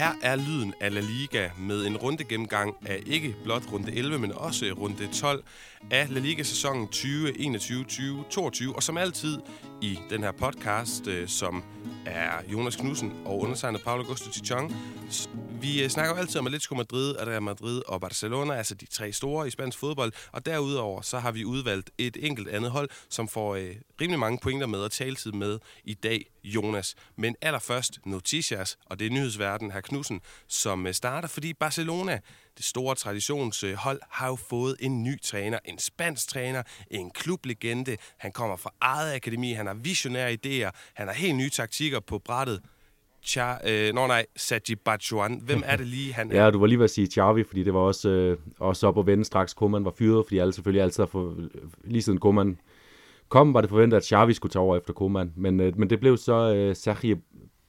Her er lyden af La Liga med en runde gennemgang af ikke blot runde 11, men også runde 12 af La Liga-sæsonen 2021-2022. Og som altid i den her podcast, øh, som er Jonas Knudsen og undertegnet Paolo Augusto Tichon. Vi øh, snakker jo altid om Atletico Madrid, Real Madrid og Barcelona, altså de tre store i spansk fodbold. Og derudover så har vi udvalgt et enkelt andet hold, som får øh, rimelig mange pointer med og taletid med i dag, Jonas. Men allerførst Noticias, og det er nyhedsverden her Knudsen, som øh, starter, fordi Barcelona, det store traditionshold, har jo fået en ny træner, en spansk træner, en klublegende. Han kommer fra eget akademi, han har visionære idéer, han har helt nye taktikker på brættet. Cha, øh, nå nej, Saji Bajuan. Hvem er det lige, han er? Ja, du var lige ved at sige Xavi, fordi det var også, øh, også op at vende straks. Koeman var fyret, fordi alle selvfølgelig altid har fået, lige siden Koeman kom, var det forventet, at Xavi skulle tage over efter Koeman. Men, øh, men det blev så øh, Sergio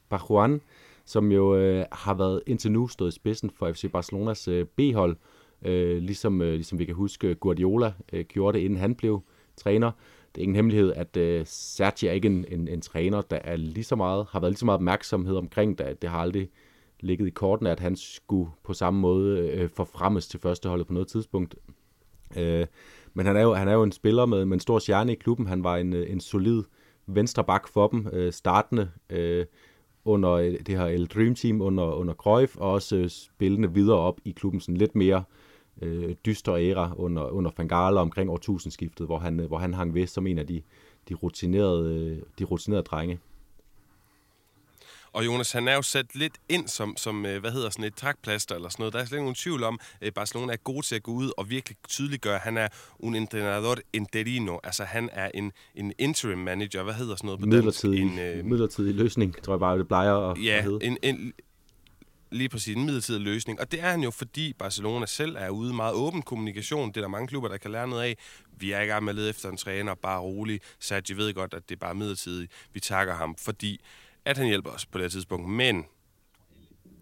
Bajuan, som jo øh, har været indtil nu stået i spidsen for FC Barcelonas øh, B-hold, øh, ligesom, øh, ligesom vi kan huske øh, Guardiola øh, gjorde det, inden han blev træner. Det er ingen hemmelighed, at øh, Sergio er ikke en, en, en træner, der er lige så meget, har været lige så meget opmærksomhed omkring det. Det har aldrig ligget i kortene, at han skulle på samme måde øh, forfremmes til førsteholdet på noget tidspunkt. Øh, men han er, jo, han er jo en spiller med, med en stor stjerne i klubben. Han var en, øh, en solid venstre bak for dem, øh, startende øh, under øh, det her El Dream Team under, under Cruyff, og også øh, spillende videre op i klubben, sådan lidt mere øh, dystre æra under, under Fangala omkring årtusindskiftet, hvor han, øh, hvor han hang ved som en af de, de, rutinerede, øh, de rutinerede drenge. Og Jonas, han er jo sat lidt ind som, som øh, hvad hedder sådan et trækplaster eller sådan noget. Der er slet ikke nogen tvivl om, at Barcelona er god til at gå ud og virkelig tydeliggøre, at han er un entrenador interino. Altså han er en, en interim manager. Hvad hedder sådan noget på midlertidig, dansk? En, øh, midlertidig løsning, tror jeg bare, det plejer at, ja, at hedde. En, en, lige præcis en midlertidig løsning. Og det er han jo, fordi Barcelona selv er ude meget åben kommunikation. Det er der mange klubber, der kan lære noget af. Vi er i gang med at lede efter en træner, bare rolig. Sergi ved godt, at det er bare midlertidigt. Vi takker ham, fordi at han hjælper os på det tidspunkt. Men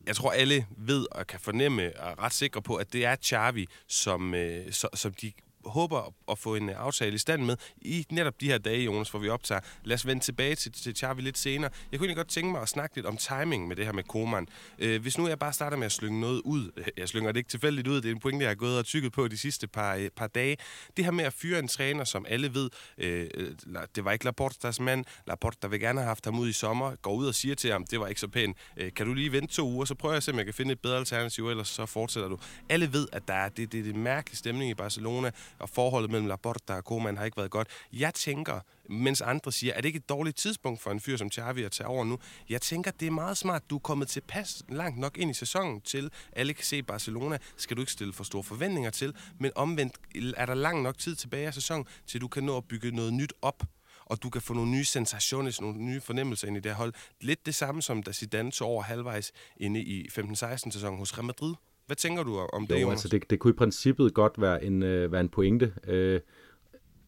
jeg tror, alle ved og kan fornemme og er ret sikre på, at det er Charvi, som, øh, som de håber at få en øh, aftale i stand med i netop de her dage, Jonas, hvor vi optager. Lad os vende tilbage til, til Xavi lidt senere. Jeg kunne egentlig godt tænke mig at snakke lidt om timing med det her med Koman. Øh, hvis nu jeg bare starter med at slynge noget ud, jeg slynger det ikke tilfældigt ud, det er en pointe, jeg har gået og tykket på de sidste par, øh, par dage. Det her med at fyre en træner, som alle ved, øh, øh det var ikke Laportas mand, Laporta vil gerne have haft ham ud i sommer, går ud og siger til ham, det var ikke så pænt, øh, kan du lige vente to uger, så prøver jeg at se, om jeg kan finde et bedre alternativ, ellers så fortsætter du. Alle ved, at der er det, det, det mærkelige stemning i Barcelona, og forholdet mellem Laporta og Koeman har ikke været godt. Jeg tænker, mens andre siger, er det ikke et dårligt tidspunkt for en fyr som Xavi at tage over nu? Jeg tænker, det er meget smart. Du er kommet til pas langt nok ind i sæsonen til, alle kan se Barcelona. Skal du ikke stille for store forventninger til, men omvendt er der lang nok tid tilbage af sæsonen, til du kan nå at bygge noget nyt op og du kan få nogle nye sensationer, nogle nye fornemmelser ind i det hold. Lidt det samme som da Zidane tog over halvvejs inde i 15-16 sæsonen hos Real Madrid. Hvad tænker du om det, jo, altså det, det kunne i princippet godt være en, øh, være en pointe, øh,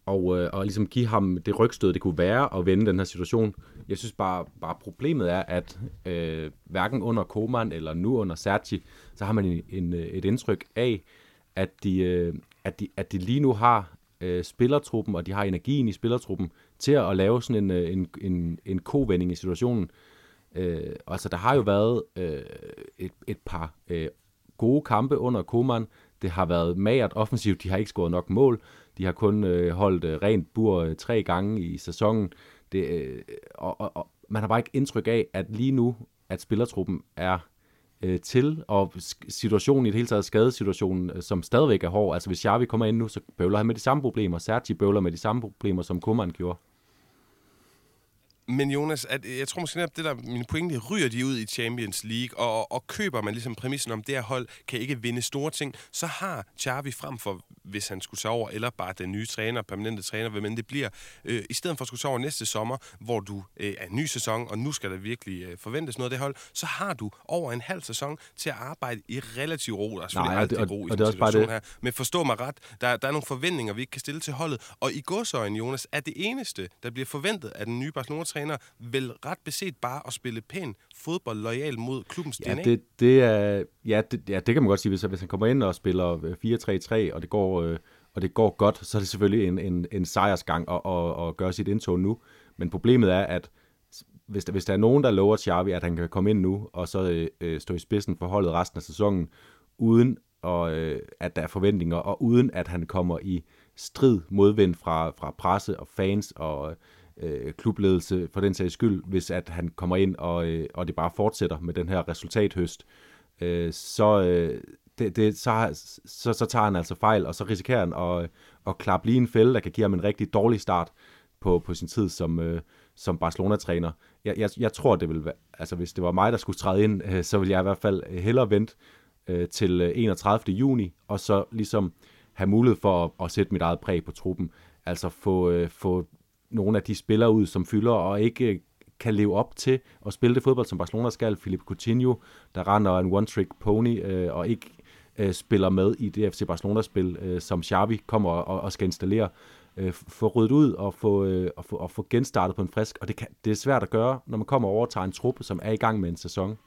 og, øh, og ligesom give ham det rygstød, det kunne være at vende den her situation. Jeg synes bare, bare problemet er, at øh, hverken under Koman eller nu under Sergi, så har man en, en, øh, et indtryk af, at de, øh, at de, at de lige nu har øh, spillertruppen, og de har energien i spillertruppen til at, at lave sådan en, øh, en, en, en kovending i situationen. Øh, altså, der har jo været øh, et, et par øh, gode kampe under Koman. Det har været magert offensivt. De har ikke scoret nok mål. De har kun øh, holdt øh, rent bur øh, tre gange i sæsonen. Det, øh, og, og, og man har bare ikke indtryk af, at lige nu, at spillertruppen er øh, til, og situationen i det hele taget, skadesituationen, øh, som stadigvæk er hård. Altså hvis Xavi kommer ind nu, så bøvler han med de samme problemer. Sergi bøvler med de samme problemer, som Koman gjorde. Men Jonas, at, jeg tror måske netop, det der, mine pointe, ryger de ud i Champions League, og, og køber man ligesom præmissen om, det her hold kan ikke vinde store ting, så har Xavi frem for, hvis han skulle tage over, eller bare den nye træner, permanente træner, hvem end det bliver, øh, i stedet for at skulle tage over næste sommer, hvor du øh, er en ny sæson, og nu skal der virkelig øh, forventes noget af det hold, så har du over en halv sæson til at arbejde i relativ ro. Der er selvfølgelig Nej, altid ro i og det er også bare det. her. Men forstå mig ret, der, der er nogle forventninger, vi ikke kan stille til holdet. Og i godsøjen, Jonas, er det eneste, der bliver forventet af den nye Barcelona træner vel ret beset bare at spille pæn fodbold lojal mod klubbens ja, DNA? Det, det er, ja, det, ja, det kan man godt sige. Hvis, hvis han kommer ind og spiller 4-3-3, og det går... Øh, og det går godt, så er det selvfølgelig en, en, en sejrsgang at, at, at gøre sit indtog nu. Men problemet er, at hvis, der, hvis der er nogen, der lover Xavi, at han kan komme ind nu, og så øh, øh, stå i spidsen for holdet resten af sæsonen, uden og, øh, at der er forventninger, og uden at han kommer i strid modvind fra, fra presse og fans og øh, klubledelse for den sags skyld, hvis at han kommer ind, og, øh, og det bare fortsætter med den her resultathøst, øh, så, øh, det, det, så, så, så tager han altså fejl, og så risikerer han at, at klappe lige en fælde, der kan give ham en rigtig dårlig start på, på sin tid som, øh, som Barcelona-træner. Jeg, jeg, jeg tror, det vil være, altså hvis det var mig, der skulle træde ind, øh, så ville jeg i hvert fald hellere vente øh, til øh, 31. juni, og så ligesom have mulighed for at, at sætte mit eget præg på truppen. Altså få, øh, få nogle af de spillere ud, som fylder, og ikke øh, kan leve op til at spille det fodbold, som Barcelona skal. Philippe Coutinho, der render en one-trick pony, øh, og ikke øh, spiller med i det FC Barcelona-spil, øh, som Xavi kommer og, og skal installere. Øh, få ryddet ud og få, øh, og få, og få genstartet på en frisk, og det, kan, det er svært at gøre, når man kommer over og tager en truppe, som er i gang med en sæson.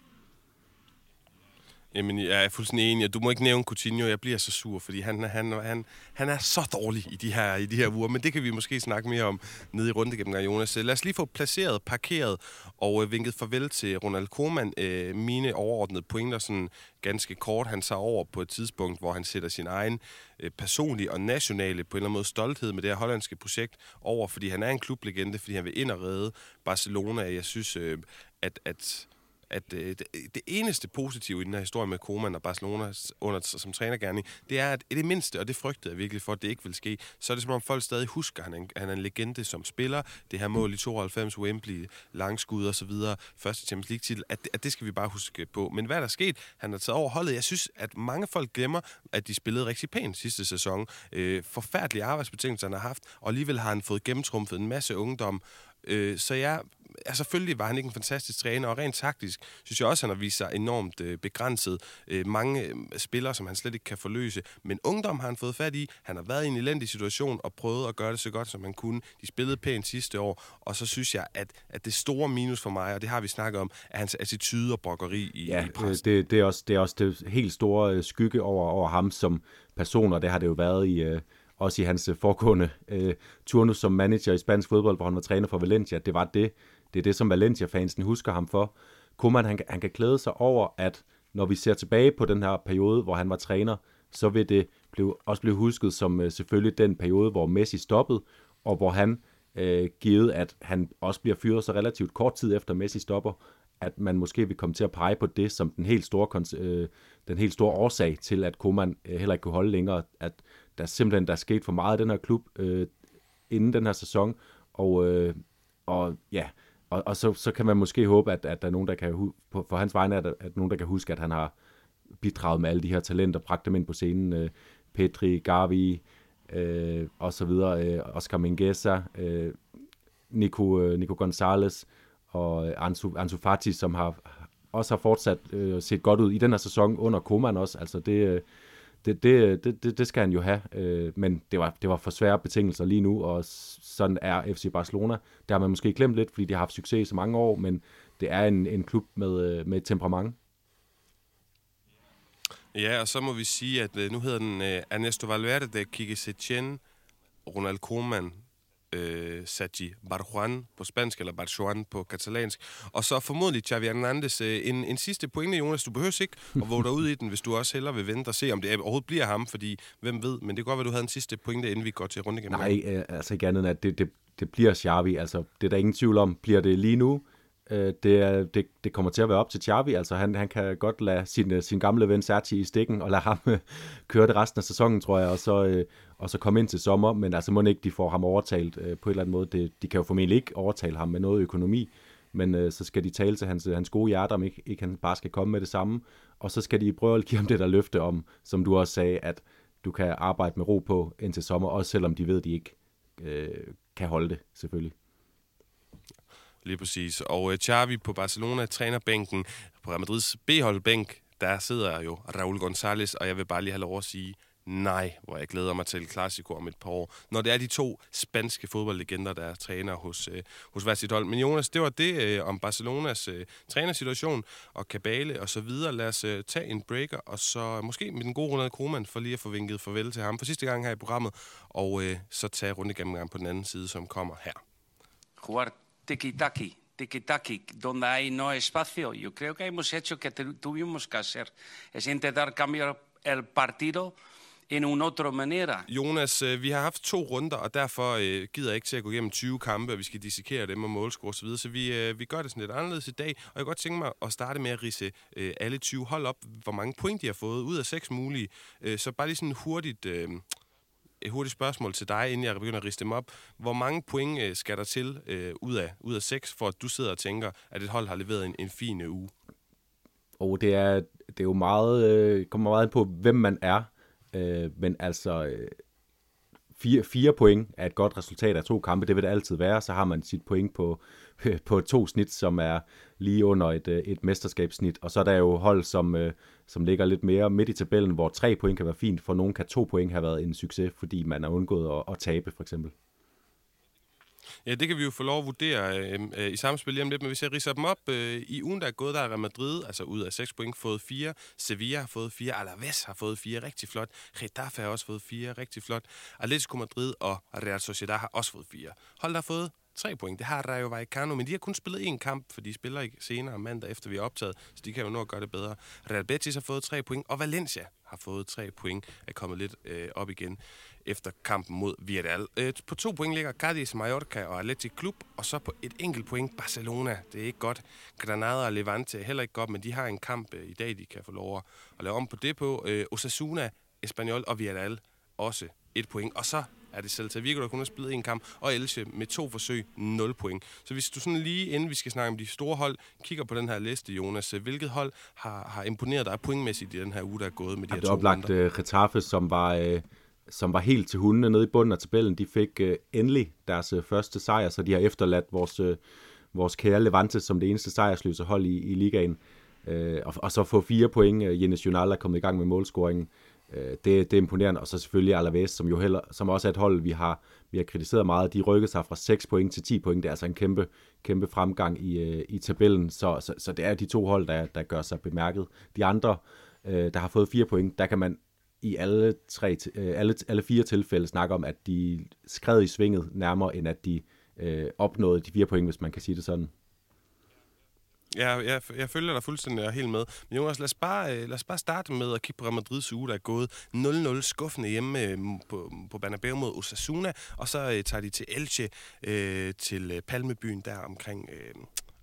Jamen, jeg er fuldstændig enig. Du må ikke nævne Coutinho. Jeg bliver så sur, fordi han, han, han, han er så dårlig i de, her, i de her uger. Men det kan vi måske snakke mere om nede i runde gennem Jonas. Lad os lige få placeret, parkeret og øh, vinket farvel til Ronald Koeman. Øh, mine overordnede pointer sådan ganske kort. Han tager over på et tidspunkt, hvor han sætter sin egen øh, personlige og nationale på en eller anden måde stolthed med det her hollandske projekt over, fordi han er en klublegende, fordi han vil ind og redde Barcelona. Jeg synes, øh, at, at at øh, det, det eneste positive i den her historie med Koeman og Barcelona under, som trænergærning, det er, at det mindste, og det frygtede jeg virkelig for, at det ikke vil ske, så er det som om folk stadig husker, at han er en, han er en legende som spiller. Det her mål i 92, Wembley, langskud og så videre, første Champions League-titel, at, at det skal vi bare huske på. Men hvad er der sket? Han har taget over holdet. Jeg synes, at mange folk glemmer, at de spillede rigtig pænt sidste sæson. Øh, forfærdelige arbejdsbetingelser, han har haft, og alligevel har han fået gennemtrumfet en masse ungdom, Øh, så jeg ja, selvfølgelig var han ikke en fantastisk træner, og rent taktisk synes jeg også, han har vist sig enormt øh, begrænset. Øh, mange øh, spillere, som han slet ikke kan forløse. Men ungdom har han fået fat i. Han har været i en elendig situation og prøvet at gøre det så godt, som han kunne. De spillede pænt sidste år, og så synes jeg, at, at det store minus for mig, og det har vi snakket om, er hans attitude og brokkeri i, ja, i pressen. Det, det, er også, det er også det helt store øh, skygge over, over ham som person, og det har det jo været i... Øh også i hans øh, foregående øh, turnus som manager i spansk fodbold, hvor han var træner for Valencia. Det var det, det er det, som Valencia-fansen husker ham for. Koeman, han, han kan klæde sig over, at når vi ser tilbage på den her periode, hvor han var træner, så vil det blive, også blive husket som øh, selvfølgelig den periode, hvor Messi stoppede, og hvor han, øh, givet at han også bliver fyret så relativt kort tid efter Messi stopper, at man måske vil komme til at pege på det som den helt store, øh, den helt store årsag til, at Koeman øh, heller ikke kunne holde længere, at der simpelthen der er sket for meget i den her klub øh, inden den her sæson, og, øh, og ja, og, og så, så kan man måske håbe, at, at der er nogen, der kan, på, for hans vegne, at, at nogen, der kan huske, at han har bidraget med alle de her talenter, bragt dem ind på scenen, øh, Petri, Gavi, øh, og så videre, øh, Oscar Mingesa, øh, Nico, øh, Nico Gonzalez og øh, Ansu, Ansu Fati, som har også har fortsat øh, set godt ud i den her sæson under Koman også. Altså det, øh, det, det, det, det skal han jo have, øh, men det var, det var for svære betingelser lige nu, og sådan er FC Barcelona. Der har man måske glemt lidt, fordi de har haft succes i så mange år, men det er en, en klub med, øh, med et temperament. Ja, og så må vi sige, at øh, nu hedder den uh, Ernesto Valverde Kike Setien, Ronald Koeman, øh, Sergi Barjuan på spansk, eller Barjuan på katalansk. Og så formodentlig Xavi Hernandez. Øh, en, en sidste pointe, Jonas. Du behøver ikke at våge dig ud i den, hvis du også hellere vil vente og se, om det overhovedet bliver ham, fordi hvem ved. Men det kan godt være, du havde en sidste pointe, inden vi går til runde igennem. Nej, øh, altså ikke andet end, at det, det, det bliver Xavi. Altså, det er der ingen tvivl om. Bliver det lige nu? Øh, det, er, det, det kommer til at være op til Xavi. Altså, han, han kan godt lade sin, øh, sin gamle ven Sergi i stikken, og lade ham øh, køre det resten af sæsonen, tror jeg, og så, øh, og så komme ind til sommer. Men altså, må ikke de får ham overtalt øh, på en eller anden måde. Det, de kan jo formentlig ikke overtale ham med noget økonomi, men øh, så skal de tale til hans, øh, hans gode hjerte, om ikke, ikke han bare skal komme med det samme. Og så skal de prøve at give ham det der løfte om, som du også sagde, at du kan arbejde med ro på indtil sommer, også selvom de ved, at de ikke øh, kan holde det, selvfølgelig. Lige præcis. Og øh, Xavi på Barcelona trænerbænken, på Real Madrids B-holdbænk, der sidder jo Raul González, og jeg vil bare lige have lov at sige, nej, hvor jeg glæder mig til Clasico om et par år. Når det er de to spanske fodboldlegender, der er træner hos, øh, hos hver sit hold. Men Jonas, det var det øh, om Barcelonas øh, trænersituation og kabale og så videre. Lad os øh, tage en breaker, og så måske med den gode Ronald Koeman, for lige at få vinket farvel til ham for sidste gang her i programmet, og øh, så tage runde igennem på den anden side, som kommer her. Jugar tiki-taki tiki-taki, donde hay no espacio. Yo creo que hemos hecho que tuvimos que hacer. Es intentar cambiar el partido en en otra manera. Jonas, øh, vi har haft to runder, og derfor øh, gider jeg ikke til at gå igennem 20 kampe, og vi skal dissekere dem og målscore osv., så, så vi, øh, vi gør det sådan lidt anderledes i dag, og jeg kan godt tænke mig at starte med at rise øh, alle 20 hold op, hvor mange point de har fået ud af seks mulige. Øh, så bare lige sådan hurtigt... Øh, et hurtigt spørgsmål til dig, inden jeg begynder at riste dem op. Hvor mange point øh, skal der til øh, ud, af, ud af seks, for at du sidder og tænker, at et hold har leveret en, en fin øh, uge? Og det er, det er jo meget, øh, kommer meget på, hvem man er. Øh, men altså, øh, fire, fire point er et godt resultat af to kampe. Det vil det altid være. Så har man sit point på, på to snit, som er lige under et, øh, et mesterskabssnit. Og så er der jo hold, som, øh, som ligger lidt mere midt i tabellen, hvor tre point kan være fint. For nogen kan to point have været en succes, fordi man har undgået at, at tabe, for eksempel. Ja, det kan vi jo få lov at vurdere øh, øh, i samspil lige om lidt, men hvis jeg riser dem op, øh, i ugen, der er gået, der er Real Madrid, altså ud af 6 point, fået 4, Sevilla har fået 4, Alaves har fået 4, rigtig flot, Getafe har også fået 4, rigtig flot, Atletico Madrid og Real Sociedad har også fået 4. Hold der har fået tre point. Det har Rayo Vallecano, men de har kun spillet én kamp, for de spiller ikke senere mandag, efter vi er optaget, så de kan jo nå at gøre det bedre. Real Betis har fået tre point, og Valencia har fået tre point, er kommet lidt øh, op igen efter kampen mod Villarreal. Øh, på to point ligger Cadiz, Mallorca og Athletic Club, og så på et enkelt point Barcelona. Det er ikke godt. Granada og Levante er heller ikke godt, men de har en kamp øh, i dag, de kan få lov at lave om på det på. Øh, Osasuna, Espanyol og Villarreal også et point. Og så er det Celta Vigo, der kun har spillet en kamp, og Elche med to forsøg, 0 point. Så hvis du sådan lige inden vi skal snakke om de store hold, kigger på den her liste, Jonas, hvilket hold har, har imponeret dig pointmæssigt i den her uge, der er gået med de ja, her det to oplagt uh, Getafe, som var... Uh som var helt til hundene nede i bunden af tabellen, de fik uh, endelig deres uh, første sejr, så de har efterladt vores, uh, vores kære Levante som det eneste sejrsløse hold i, i ligaen. Uh, og, og så få fire point. Uh, Jenis Jonal er kommet i gang med målscoringen. Uh, Øh, det, det er imponerende. Og så selvfølgelig Alaves, som jo heller, som også er et hold, vi har, vi har kritiseret meget. De rykker sig fra 6 point til 10 point. Det er altså en kæmpe, kæmpe fremgang i, øh, i tabellen. Så, så, så det er de to hold, der, der gør sig bemærket. De andre, øh, der har fået 4 point, der kan man i alle, tre, øh, alle, alle fire tilfælde snakke om, at de skred i svinget nærmere, end at de øh, opnåede de fire point, hvis man kan sige det sådan. Ja, jeg, jeg følger dig fuldstændig helt med. Men Jonas, lad os, bare, øh, lad os bare starte med at kigge på Real Madrids uge, der er gået 0-0 skuffende hjemme øh, på, på Banabeo mod Osasuna, og så øh, tager de til Elche, øh, til øh, Palmebyen der omkring... Øh,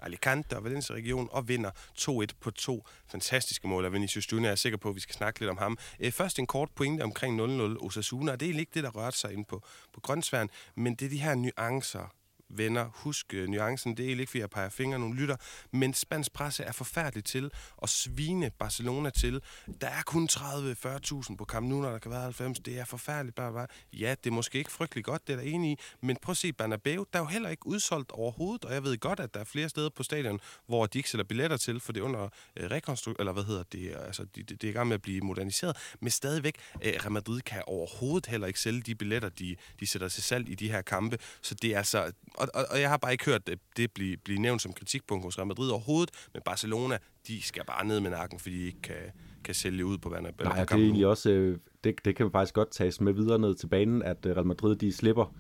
Alicante og Valencia region og vinder 2-1 på to fantastiske mål Og Vinicius Junior. Er sikker på, at vi skal snakke lidt om ham. Først en kort pointe omkring 0-0 Osasuna, og det er ikke det, der rørte sig ind på, på grøntsværen, men det er de her nuancer, venner, husk uh, nuancen. Det er ikke, fordi jeg peger fingre nogle lytter, men spansk presse er forfærdelig til at svine Barcelona til. Der er kun 30-40.000 på Camp Nou, når der kan være 90. Det er forfærdeligt bare, bare. Ja, det er måske ikke frygtelig godt, det er der enig i, men prøv at se Bernabeu, der er jo heller ikke udsolgt overhovedet, og jeg ved godt, at der er flere steder på stadion, hvor de ikke sælger billetter til, for det er under øh, uh, rekonstruktion, eller hvad hedder det, altså det, det, det er i gang med at blive moderniseret, men stadigvæk, uh, Real Madrid kan overhovedet heller ikke sælge de billetter, de, de sætter til salg i de her kampe, så det er altså, og, og, og jeg har bare ikke hørt det, det blive, blive nævnt som kritikpunkt hos Real Madrid overhovedet, men Barcelona, de skal bare ned med nakken, fordi de ikke kan, kan sælge ud på vandet. Nej, det er egentlig også, øh, det, det kan faktisk godt tages med videre ned til banen, at øh, Real Madrid, de slipper,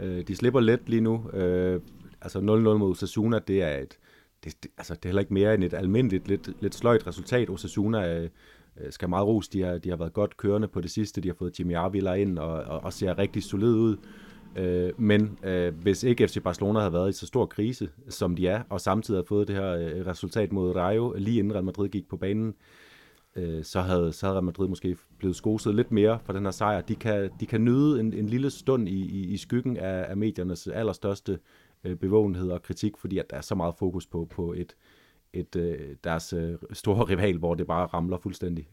øh, de slipper let lige nu. Altså 0-0 mod Osasuna, det er et, det, det, altså det er heller ikke mere end et almindeligt, lidt, lidt sløjt resultat. Osasuna skal meget ros. De har, de har været godt kørende på det sidste. De har fået Jimmy Avila ind og, og, og ser rigtig solid ud. Øh, men øh, hvis ikke FC Barcelona havde været i så stor krise, som de er, og samtidig havde fået det her øh, resultat mod Rayo, lige inden Real Madrid gik på banen, øh, så, havde, så havde Real Madrid måske blevet skoset lidt mere for den her sejr. De kan, de kan nyde en, en lille stund i, i, i skyggen af, af mediernes allerstørste øh, bevågenhed og kritik, fordi at der er så meget fokus på, på et, et, øh, deres øh, store rival, hvor det bare ramler fuldstændig.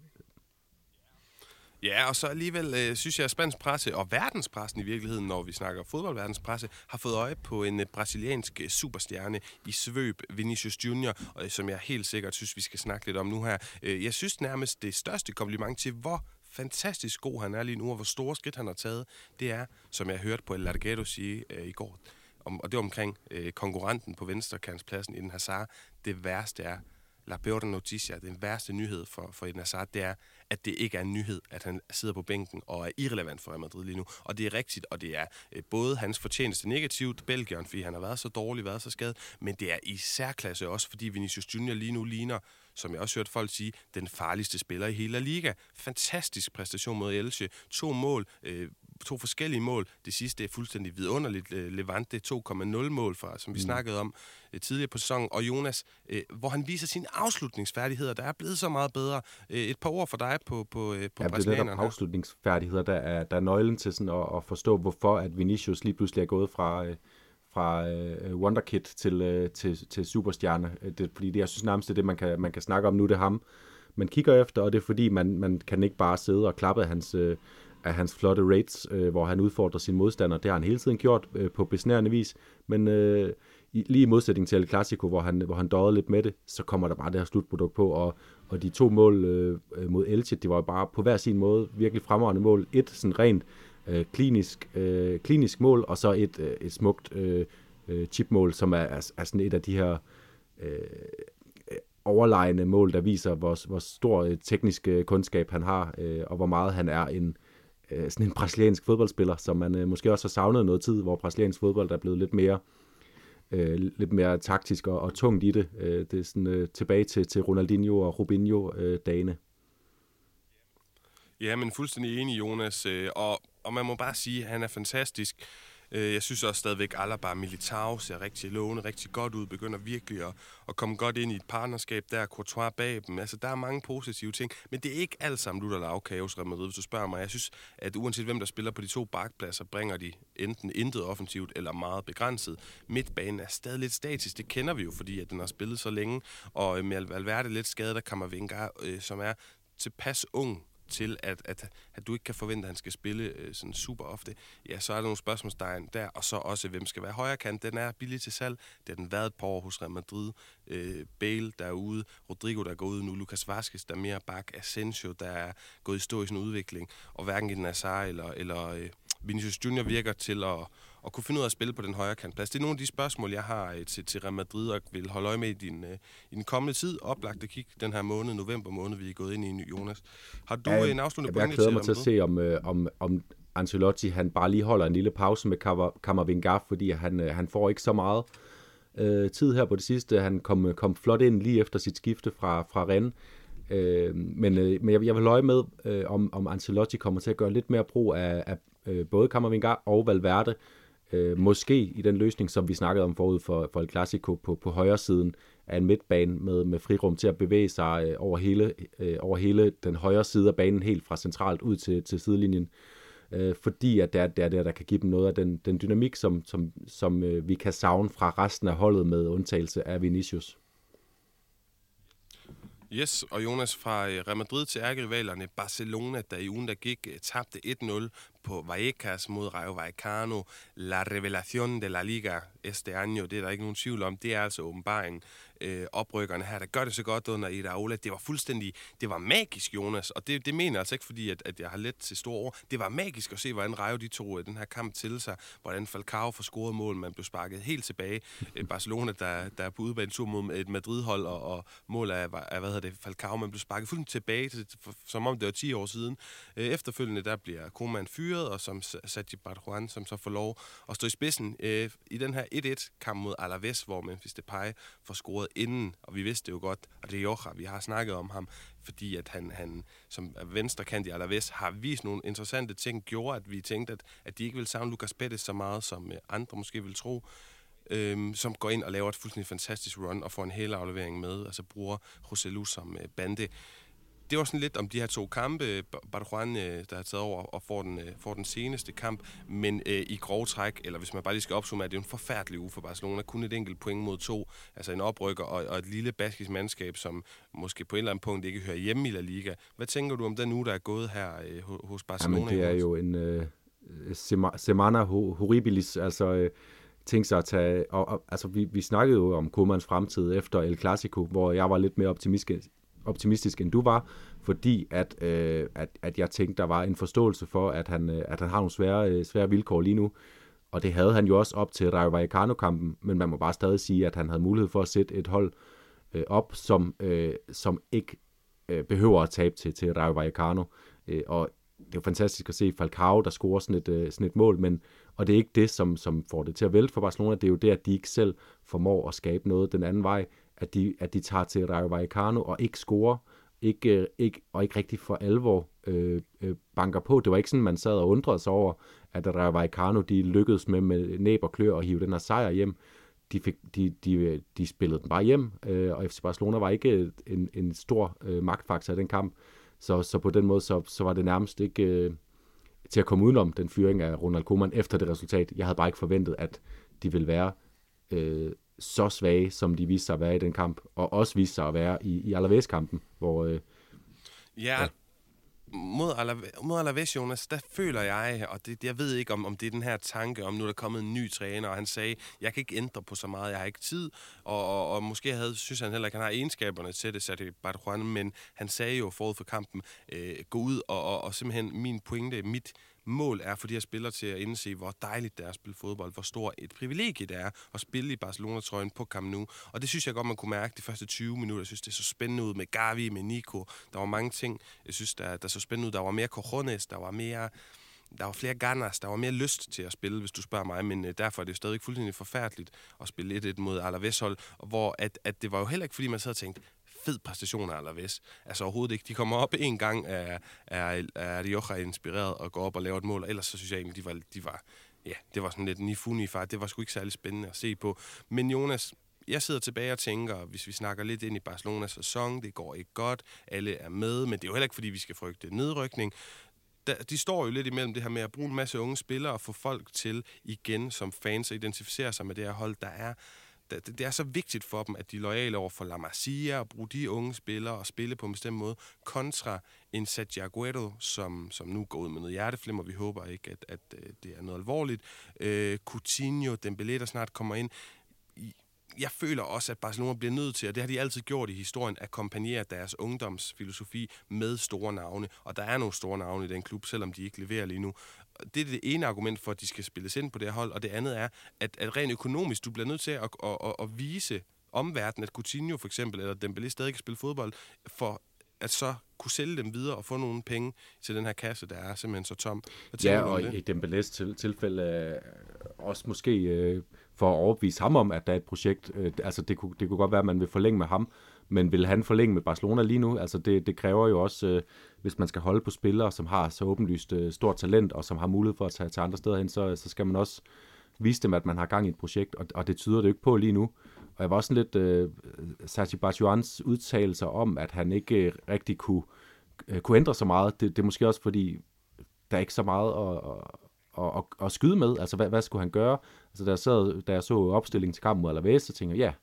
Ja, og så alligevel øh, synes jeg, at spansk presse og verdenspressen i virkeligheden, når vi snakker fodboldverdenspresse, har fået øje på en øh, brasiliansk øh, superstjerne i svøb, Vinicius Junior, og, øh, som jeg helt sikkert synes, vi skal snakke lidt om nu her. Øh, jeg synes nærmest det største kompliment til, hvor fantastisk god han er lige nu, og hvor store skridt han har taget, det er, som jeg hørte på El Largado sige øh, i går, om, og det var omkring øh, konkurrenten på venstrekantspladsen i den Hazard, det værste er, La peor noticia, den værste nyhed for, for Eden Hazard, det er, at det ikke er en nyhed, at han sidder på bænken og er irrelevant for Real Madrid lige nu. Og det er rigtigt, og det er øh, både hans fortjeneste negativt, Belgien, fordi han har været så dårlig, været så skadet, men det er i særklasse også, fordi Vinicius Junior lige nu ligner som jeg også hørt folk sige, den farligste spiller i hele liga. Fantastisk præstation mod Elche. To mål, øh, to forskellige mål. Det sidste er fuldstændig vidunderligt. Øh, Levante 2,0 mål fra, som vi mm. snakkede om øh, tidligere på sæsonen. Og Jonas, øh, hvor han viser sine afslutningsfærdigheder, der er blevet så meget bedre. Et par ord for dig på, på, på ja, det er afslutningsfærdigheder, der er, der er nøglen til sådan at, at forstå, hvorfor at Vinicius lige pludselig er gået fra... Fra øh, Wonderkid til, øh, til, til superstjerne. Det, fordi det, jeg synes nærmest, det er det, man kan, man kan snakke om nu, det er ham, man kigger efter, og det er fordi, man, man kan ikke bare sidde og klappe af hans, øh, af hans flotte raids, øh, hvor han udfordrer sin modstander. Det har han hele tiden gjort øh, på besnærende vis, men øh, i, lige i modsætning til El Clasico, hvor han, hvor han døjede lidt med det, så kommer der bare det her slutprodukt på, og, og de to mål øh, mod Elche, det var jo bare på hver sin måde virkelig fremragende mål. Et sådan rent øh, klinisk, øh, klinisk mål, og så et, øh, et smukt øh, øh, chipmål, som er, er, er sådan et af de her øh, overlegne mål, der viser, hvor, hvor stor øh, teknisk øh, kundskab han har, øh, og hvor meget han er en, øh, Øh, sådan en brasiliansk fodboldspiller, som man øh, måske også har savnet noget tid, hvor brasiliansk fodbold er blevet lidt mere øh, lidt mere taktisk og, og tungt i det. Øh, det er sådan øh, tilbage til, til Ronaldinho og Rubinho øh, dagene. Ja, men fuldstændig enig, Jonas. Øh, og, og man må bare sige, at han er fantastisk. Øh, jeg synes også stadigvæk, at Alaba Militao ser rigtig lovende, rigtig godt ud, begynder virkelig at, at komme godt ind i et partnerskab der, Courtois bag dem. Altså, der er mange positive ting, men det er ikke alt sammen lutter lavkage hos Real Madrid, hvis du spørger mig. Jeg synes, at uanset hvem der spiller på de to bakpladser, bringer de enten intet offensivt eller meget begrænset. Midtbanen er stadig lidt statisk, det kender vi jo, fordi at den har spillet så længe, og øh, med Valverde lidt skadet, der kommer Vinga, øh, som er tilpas ung til, at, at, at du ikke kan forvente, at han skal spille øh, sådan super ofte, ja, så er der nogle spørgsmålstegn der, og så også, hvem skal være højre kant. Den er billig til salg. Det har den været et par år hos Real Madrid. Øh, Bale, der er ude. Rodrigo, der er gået ud nu. Lucas Vazquez, der er mere bak. Asensio, der er gået i stå i sin udvikling. Og hverken i den Azar eller, eller øh, Vinicius Junior virker til at at kunne finde ud af at spille på den højre kantplads. Det er nogle af de spørgsmål, jeg har øh, til, til Real Madrid og vil holde øje med i din, øh, i den kommende tid. Oplagt at kigge den her måned, november måned, vi er gået ind i, Jonas. Har du ja, en afsluttende pointe til Jeg glæder mig til at se, om, øh, om, om Ancelotti han bare lige holder en lille pause med Kammervingar, fordi han, han får ikke så meget øh, tid her på det sidste. Han kom, kom flot ind lige efter sit skifte fra, fra Rennes. Øh, men øh, men jeg, jeg vil løje med, øh, om, om Ancelotti kommer til at gøre lidt mere brug af, af øh, både Kammervingar og Valverde, øh, måske i den løsning, som vi snakkede om forud for, for El Clasico på, på højre siden af en midtbane med, med frirum til at bevæge sig øh, over, hele, øh, over hele den højre side af banen, helt fra centralt ud til, til sidelinjen. Øh, fordi at det er, det er der, der kan give dem noget af den, den dynamik, som, som, som øh, vi kan savne fra resten af holdet med undtagelse af Vinicius. Yes, og Jonas fra øh, Real Madrid til ærkerivalerne Barcelona, der i ugen der gik øh, tabte 1-0 på Vallecas mod Rayo Vallecano. La revelación de la Liga este año, det er der ikke nogen tvivl om. Det er altså åbenbaringen øh, oprykkerne her, der gør det så godt under Ida Det var fuldstændig, det var magisk, Jonas, og det, det mener jeg altså ikke, fordi at, at jeg har let til store ord. Det var magisk at se, hvordan Rayo de tog øh, den her kamp til sig, hvordan Falcao får scoret mål, man blev sparket helt tilbage. Øh, Barcelona, der, der er på udbanetur mod et Madrid-hold, og, og mål af, af, hvad hedder det, Falcao, man blev sparket fuldstændig tilbage, til, som om det var 10 år siden. Øh, efterfølgende, der bliver Koeman fyret, og som Sergi Barjuan, som så får lov at stå i spidsen øh, i den her 1-1-kamp mod Alaves, hvor Memphis Depay får scoret inden, og vi vidste det jo godt, og det er vi har snakket om ham, fordi at han, han som venstrekant i Alaves har vist nogle interessante ting, gjorde, at vi tænkte, at, at de ikke ville savne Lucas Pettis så meget, som øh, andre måske vil tro øhm, som går ind og laver et fuldstændig fantastisk run og får en hel aflevering med, altså bruger Roselu som øh, bande det var sådan lidt om de her to kampe. Barjuan, øh, der har taget over og får den, øh, får den seneste kamp, men øh, i grov træk, eller hvis man bare lige skal opsummere, det er en forfærdelig uge for Barcelona. Kun et enkelt point mod to, altså en oprykker og, og et lille baskisk mandskab, som måske på et eller andet punkt ikke hører hjemme i La Liga. Hvad tænker du om den uge, der er gået her øh, hos Barcelona? Jamen, det er jo en øh, semana horribilis, altså... Øh, tænke sig at tage... Og, og, altså, vi, vi snakkede jo om Komans fremtid efter El Clasico, hvor jeg var lidt mere optimistisk, optimistisk end du var, fordi at, øh, at, at jeg tænkte, der var en forståelse for, at han, øh, at han har nogle svære, øh, svære vilkår lige nu. Og det havde han jo også op til Rayo Vallecano-kampen, men man må bare stadig sige, at han havde mulighed for at sætte et hold øh, op, som, øh, som ikke øh, behøver at tabe til, til Rayo Vallecano. Øh, og det er jo fantastisk at se Falcao, der scorer sådan et, øh, sådan et mål, men, og det er ikke det, som, som får det til at vælte for Barcelona, det er jo det, at de ikke selv formår at skabe noget den anden vej, at de, at de tager til Rayo Vallecano og ikke scorer, ikke, øh, ikke, og ikke rigtig for alvor øh, øh, banker på. Det var ikke sådan, man sad og undrede sig over, at Rayo Vallecano de lykkedes med med næb og klør og hive den her sejr hjem. De, fik, de, de, øh, de spillede den bare hjem, øh, og FC Barcelona var ikke øh, en, en stor øh, magtfaktor i den kamp. Så, så på den måde, så, så var det nærmest ikke øh, til at komme udenom den fyring af Ronald Koeman efter det resultat. Jeg havde bare ikke forventet, at de ville være øh, så svage, som de viste sig at være i den kamp, og også viste sig at være i, i Alaves-kampen, hvor... Øh, ja, ja, mod, Alaves, mod Alaves, Jonas, der føler jeg, og det, jeg ved ikke, om, om det er den her tanke, om nu er der kommet en ny træner, og han sagde, jeg kan ikke ændre på så meget, jeg har ikke tid, og, og, og måske havde, synes han heller ikke, han har egenskaberne til det, Sadi Barjuan, men han sagde jo forud for kampen, øh, gå ud, og, og, og simpelthen min pointe, mit, mål er for de her spillere til at indse, hvor dejligt det er at spille fodbold, hvor stor et privilegie det er at spille i Barcelona-trøjen på Camp Nou. Og det synes jeg godt, man kunne mærke de første 20 minutter. Jeg synes, det er så spændende ud med Gavi, med Nico. Der var mange ting, jeg synes, der, der så spændende ud. Der var mere cojones, der var mere der var flere ganas, der var mere lyst til at spille, hvis du spørger mig, men øh, derfor er det stadig fuldstændig forfærdeligt at spille 1-1 mod Alaves hold, hvor at, at det var jo heller ikke, fordi man sad og tænkte, fed præstation af Alaves. Altså overhovedet ikke. De kommer op en gang af, af, af Rioja inspireret og går op og laver et mål, og ellers så synes jeg egentlig, de var, de var ja, det var sådan lidt nifuni far. Det var sgu ikke særlig spændende at se på. Men Jonas, jeg sidder tilbage og tænker, hvis vi snakker lidt ind i Barcelonas sæson, det går ikke godt, alle er med, men det er jo heller ikke, fordi vi skal frygte nedrykning. de står jo lidt imellem det her med at bruge en masse unge spillere og få folk til igen som fans at identificere sig med det her hold, der er det, det er så vigtigt for dem, at de er lojale over for La Masia og bruge de unge spillere og spille på en bestemt måde, kontra en Sergio som, som nu går ud med noget hjerteflimmer. Vi håber ikke, at, at, at det er noget alvorligt. Øh, Coutinho, Dembélé, der snart kommer ind jeg føler også, at Barcelona bliver nødt til, og det har de altid gjort i historien, at kompagnere deres ungdomsfilosofi med store navne. Og der er nogle store navne i den klub, selvom de ikke leverer lige nu. Det er det ene argument for, at de skal spilles ind på det her hold, og det andet er, at, at rent økonomisk, du bliver nødt til at, at, at, at vise omverdenen, at Coutinho for eksempel, eller Dembélé stadig kan spille fodbold, for at så kunne sælge dem videre og få nogle penge til den her kasse, der er simpelthen så tom. Ja, og det? i Dembélés til, tilfælde øh, også måske øh, for at overbevise ham om, at der er et projekt. Øh, altså det kunne, det kunne godt være, at man vil forlænge med ham, men vil han forlænge med Barcelona lige nu? Altså det, det kræver jo også, øh, hvis man skal holde på spillere, som har så åbenlyst øh, stort talent, og som har mulighed for at tage til andre steder hen, så, så skal man også vise dem, at man har gang i et projekt, og, og det tyder det jo ikke på lige nu. Og jeg var også lidt øh, Sergi Bajuans udtalelser om, at han ikke øh, rigtig kunne, øh, kunne ændre så meget. Det, det er måske også fordi, der er ikke så meget at, at, at, at skyde med. Altså, hvad, hvad skulle han gøre? Altså, da jeg, sad, da jeg så opstillingen til kampen mod Alaves, så tænkte jeg, ja,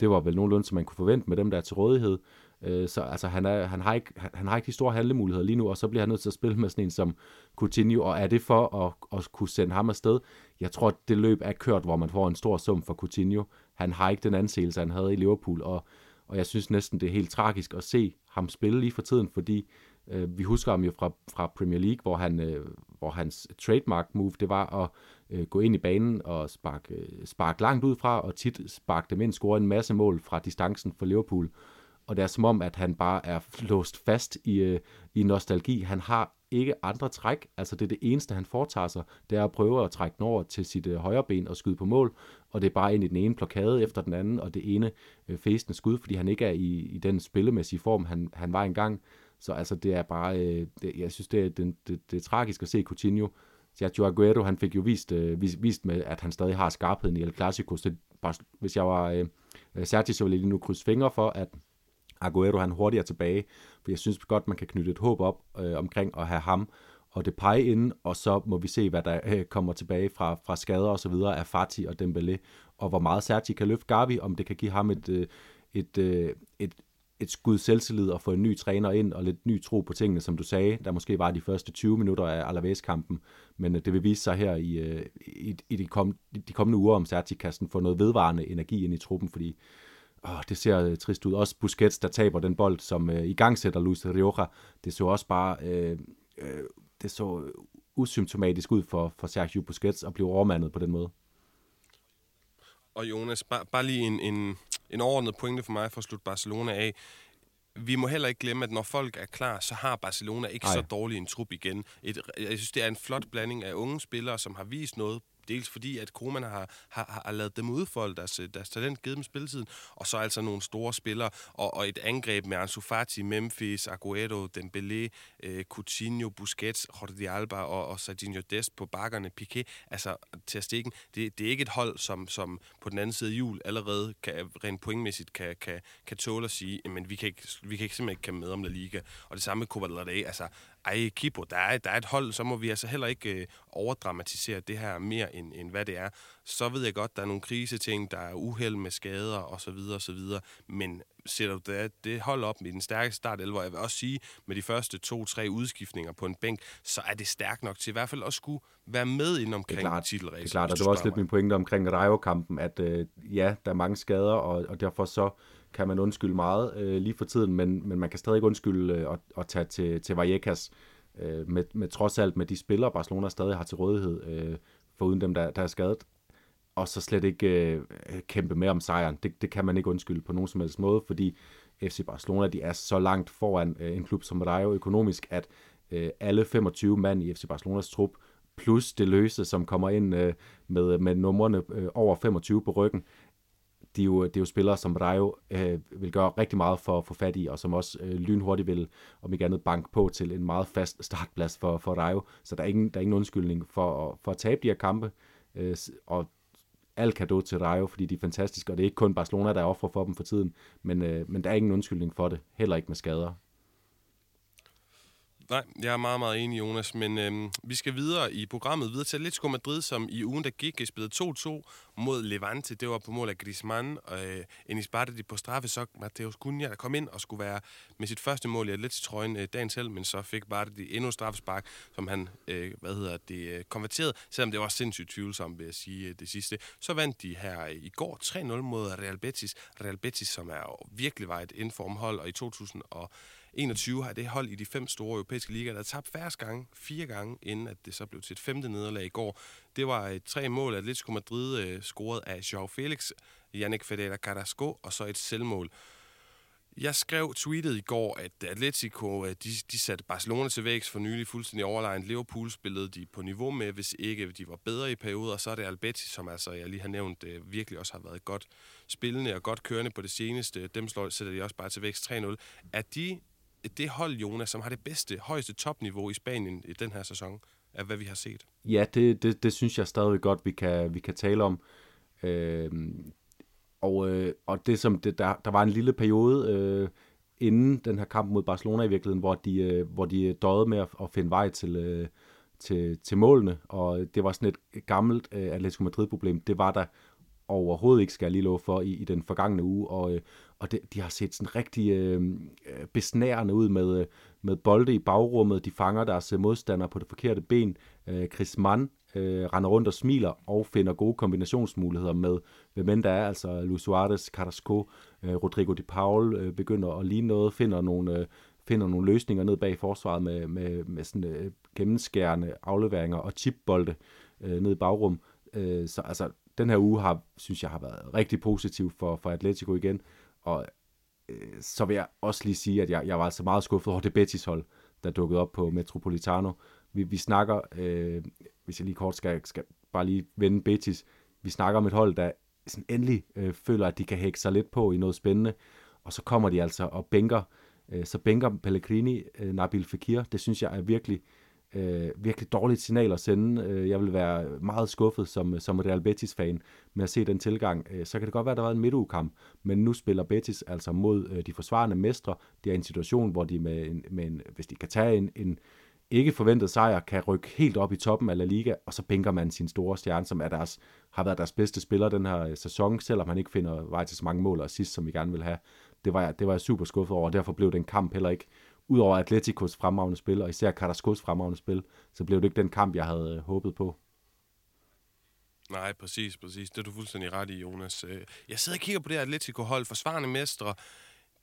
det var vel nogenlunde, som man kunne forvente med dem, der er til rådighed. Øh, så altså, han, er, han, har ikke, han, han har ikke de store handlemuligheder lige nu, og så bliver han nødt til at spille med sådan en som Coutinho, og er det for at, at kunne sende ham afsted? Jeg tror, at det løb er kørt, hvor man får en stor sum for Coutinho. Han har ikke den anseelse, han havde i Liverpool, og, og jeg synes næsten, det er helt tragisk at se ham spille lige for tiden, fordi øh, vi husker ham jo fra, fra Premier League, hvor, han, øh, hvor hans trademark move, det var at øh, gå ind i banen og sparke, øh, sparke langt ud fra, og tit sparke dem ind, score en masse mål fra distancen for Liverpool. Og det er som om, at han bare er låst fast i, øh, i nostalgi. Han har ikke andre træk. Altså det er det eneste, han foretager sig, det er at prøve at trække den over til sit øh, højre ben og skyde på mål. Og det er bare ind i den ene blokade efter den anden, og det ene øh, fæsende skud, fordi han ikke er i, i den spillemæssige form, han, han var engang. Så altså det er bare, øh, det, jeg synes, det er, det, det, det er tragisk at se Coutinho. Sergio Aguero, han fik jo vist, øh, vist, vist med, at han stadig har skarpheden i El Clasico. Så bare, hvis jeg var øh, øh Sergio, så ville jeg lige nu krydse fingre for, at Aguero han hurtigere tilbage, for jeg synes godt, man kan knytte et håb op øh, omkring at have ham og det pege ind, og så må vi se, hvad der øh, kommer tilbage fra, fra skader og så videre af Fati og Dembélé, og hvor meget Sergi kan løfte Gavi, om det kan give ham et, øh, et, øh, et, et skud selvtillid og få en ny træner ind og lidt ny tro på tingene, som du sagde, der måske var de første 20 minutter af Alaves-kampen, men øh, det vil vise sig her i, øh, i, i de, kom, de kommende uger, om Sergi kan få noget vedvarende energi ind i truppen, fordi åh, det ser øh, trist ud. Også Busquets, der taber den bold, som øh, i gang sætter Luis Rioja. Det så også bare øh, øh, det så usymptomatisk ud for, for Sergio Busquets at blive overmandet på den måde. Og Jonas, bare, bare lige en, en en overordnet pointe for mig for at slutte Barcelona af. Vi må heller ikke glemme, at når folk er klar, så har Barcelona ikke Ej. så dårlig en trup igen. Et, jeg synes, det er en flot blanding af unge spillere, som har vist noget Dels fordi, at Koeman har, har, har lavet dem udfolde deres, deres talent, givet dem spilletiden, og så altså nogle store spillere, og, og et angreb med Ansu Fati, Memphis, Aguero, Dembélé, øh, Coutinho, Busquets, Jordi Alba og, og Serginho Dest på bakkerne, Piqué, altså til stikken. Det, det er ikke et hold, som, som på den anden side af jul allerede kan, rent pointmæssigt kan, kan, kan tåle at sige, men vi kan, ikke, vi kan ikke simpelthen ikke kan med om La Liga. Og det samme med Copa del Rey, altså ej, Kipo, der er, der er et hold, så må vi altså heller ikke øh, overdramatisere det her mere, end, end hvad det er. Så ved jeg godt, der er nogle kriseting, der er uheld med skader osv. osv. Men sætter du det, det hold op med den stærkeste start, eller jeg vil også sige, med de første to-tre udskiftninger på en bænk, så er det stærkt nok til i hvert fald at skulle være med ind omkring titelræsen. Det er klart, og det var også lidt min pointe omkring Rayo-kampen, at øh, ja, der er mange skader, og, og derfor så kan man undskylde meget øh, lige for tiden, men, men man kan stadig undskylde øh, at, at tage til, til Vallecas øh, med, med trods alt med de spillere, Barcelona stadig har til rådighed, øh, uden dem, der, der er skadet, og så slet ikke øh, kæmpe med om sejren. Det, det kan man ikke undskylde på nogen som helst måde, fordi FC Barcelona de er så langt foran øh, en klub som Rayo økonomisk, at øh, alle 25 mand i FC Barcelonas trup, plus det løse, som kommer ind øh, med, med numrene øh, over 25 på ryggen, de er jo, det er jo spillere, som Rayo øh, vil gøre rigtig meget for at få fat i, og som også øh, lynhurtigt vil, om ikke andet, bank på til en meget fast startplads for, for Rayo. Så der er ingen, der er ingen undskyldning for, for at tabe de her kampe, øh, og alt kado til Rayo, fordi de er fantastiske, og det er ikke kun Barcelona, der er offer for dem for tiden, men, øh, men der er ingen undskyldning for det, heller ikke med skader. Nej, jeg er meget, meget enig, Jonas, men øhm, vi skal videre i programmet, videre til Atletico Madrid, som i ugen, der gik, spillede 2-2 mod Levante. Det var på mål af Griezmann, og øh, Enis de på straffe, så Mateus Cunha, der kom ind og skulle være med sit første mål i Atletico-trøjen øh, dagen selv, men så fik Bardi endnu straffespark, som han, øh, hvad hedder det, øh, konverterede, selvom det var sindssygt tvivlsomt, vil jeg sige, øh, det sidste. Så vandt de her øh, i går 3-0 mod Real Betis. Real Betis, som er virkelig var et informhold, og i 2000 og 21 har det hold i de fem store europæiske ligaer, der tabt færre gange, fire gange, inden at det så blev til et femte nederlag i går. Det var et tre mål, at Atletico Madrid øh, scoret af Joao Felix, Yannick Fedela Carrasco og så et selvmål. Jeg skrev tweetet i går, at Atletico øh, de, de satte Barcelona til vækst for nylig fuldstændig overlegnet. Liverpool spillede de på niveau med, hvis ikke de var bedre i perioder. Og så er det Albetti, som altså, jeg lige har nævnt, øh, virkelig også har været godt spillende og godt kørende på det seneste. Dem slår, sætter de også bare til vækst 3-0. Er de det hold, Jonas, som har det bedste, højeste topniveau i Spanien i den her sæson, af hvad vi har set. Ja, det, det, det synes jeg stadig godt, vi kan, vi kan tale om. Øh, og, øh, og det som det, der, der var en lille periode øh, inden den her kamp mod Barcelona i virkeligheden, hvor de, øh, hvor de øh, døde med at, at finde vej til, øh, til, til målene, og det var sådan et gammelt øh, Atletico Madrid-problem. Det var der overhovedet ikke, skal jeg lige love for, i, i den forgangne uge, og, øh, og det, de har set sådan rigtig øh, øh besnærende ud med, øh, med bolde i bagrummet. De fanger deres øh, modstandere på det forkerte ben. Øh, Chris Mann øh, render rundt og smiler og finder gode kombinationsmuligheder med, hvem end der er, altså Luis Suarez, Carrasco, øh, Rodrigo de Paul øh, begynder at ligne noget, finder nogle, øh, finder nogle løsninger ned bag forsvaret med, med, med sådan øh, gennemskærende afleveringer og chipbolde øh, ned i bagrum. Øh, så altså, den her uge har, synes jeg har været rigtig positiv for, for Atletico igen. Og øh, så vil jeg også lige sige, at jeg, jeg var altså meget skuffet over det Betis-hold, der dukkede op på Metropolitano. Vi, vi snakker, øh, hvis jeg lige kort skal, skal bare lige vende Betis, vi snakker om et hold, der sådan endelig øh, føler, at de kan hække sig lidt på i noget spændende, og så kommer de altså og bænker, øh, så bænker Pellegrini øh, Nabil Fekir. Det synes jeg er virkelig øh, Øh, virkelig dårligt signal at sende. Øh, jeg vil være meget skuffet som, som Real Betis-fan med at se den tilgang. Øh, så kan det godt være, at der var en midtugekamp, men nu spiller Betis altså mod de forsvarende mestre. Det er en situation, hvor de med en, med en, hvis de kan tage en, en ikke forventet sejr, kan rykke helt op i toppen af La Liga, og så bænker man sin store stjerne, som er deres, har været deres bedste spiller den her sæson, selvom han ikke finder vej til så mange mål og sidst, som vi gerne vil have. Det var, jeg, det var jeg super skuffet over, og derfor blev den kamp heller ikke udover Atleticos fremragende spil, og især Carrascos fremragende spil, så blev det ikke den kamp, jeg havde øh, håbet på. Nej, præcis, præcis. Det er du fuldstændig ret i, Jonas. Øh, jeg sidder og kigger på det Atletico-hold, forsvarende mestre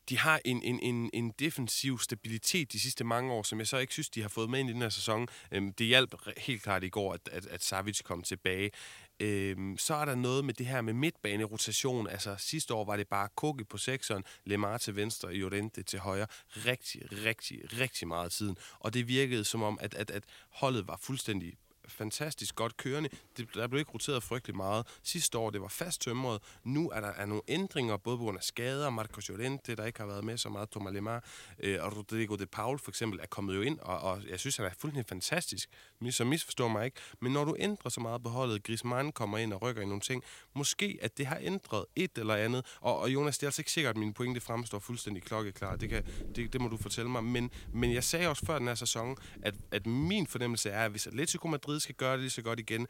de har en, en, en, en defensiv stabilitet de sidste mange år, som jeg så ikke synes, de har fået med ind i den her sæson. Øhm, det hjalp helt klart i går, at, at, at Savic kom tilbage. Øhm, så er der noget med det her med midtbanerotation. Altså sidste år var det bare Kogi på sekseren, Lemar til venstre, Jorente til højre. Rigtig, rigtig, rigtig meget tiden. Og det virkede som om, at, at, at holdet var fuldstændig fantastisk godt kørende. Det, der blev ikke roteret frygtelig meget. Sidste år, det var fast tømret. Nu er der er nogle ændringer, både på grund af skader. Marco Llorente, der ikke har været med så meget. Thomas Lemar øh, og Rodrigo de Paul for eksempel er kommet jo ind, og, og jeg synes, han er fuldstændig fantastisk. Så misforstår mig ikke. Men når du ændrer så meget på holdet, Griezmann kommer ind og rykker i nogle ting, måske at det har ændret et eller andet. Og, og Jonas, det er altså ikke sikkert, at mine pointe fremstår fuldstændig klokkeklar. Det, kan, det, det må du fortælle mig. Men, men jeg sagde også før den her sæson, at, at min fornemmelse er, at hvis Atletico Madrid Madrid skal gøre det lige så godt igen,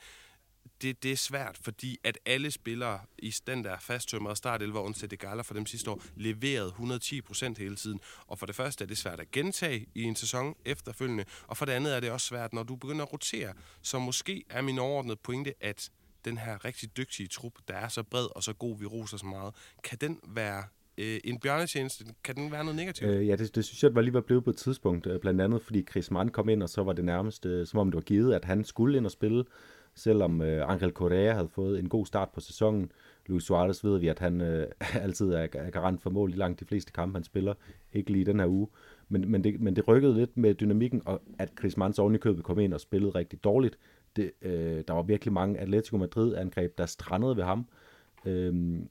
det, det er svært, fordi at alle spillere i den der fasttømrede startelver, og det galler for dem sidste år, leverede 110 procent hele tiden. Og for det første er det svært at gentage i en sæson efterfølgende, og for det andet er det også svært, når du begynder at rotere. Så måske er min overordnede pointe, at den her rigtig dygtige trup, der er så bred og så god, vi roser så meget, kan den være øh, en bjørnetjeneste, kan den være noget negativt? Øh, ja, det, det synes jeg, var lige var blevet på et tidspunkt, øh, blandt andet fordi Chris Mann kom ind, og så var det nærmest, øh, som om det var givet, at han skulle ind og spille, selvom øh, Angel Correa havde fået en god start på sæsonen. Luis Suarez ved vi, at han øh, altid er, er garant for mål i langt de fleste kampe, han spiller, ikke lige den her uge. Men, men, det, men det rykkede lidt med dynamikken, og at Chris Manns ovenikøbet kom ind og spillede rigtig dårligt. Det, øh, der var virkelig mange Atletico Madrid-angreb, der strandede ved ham. Øhm,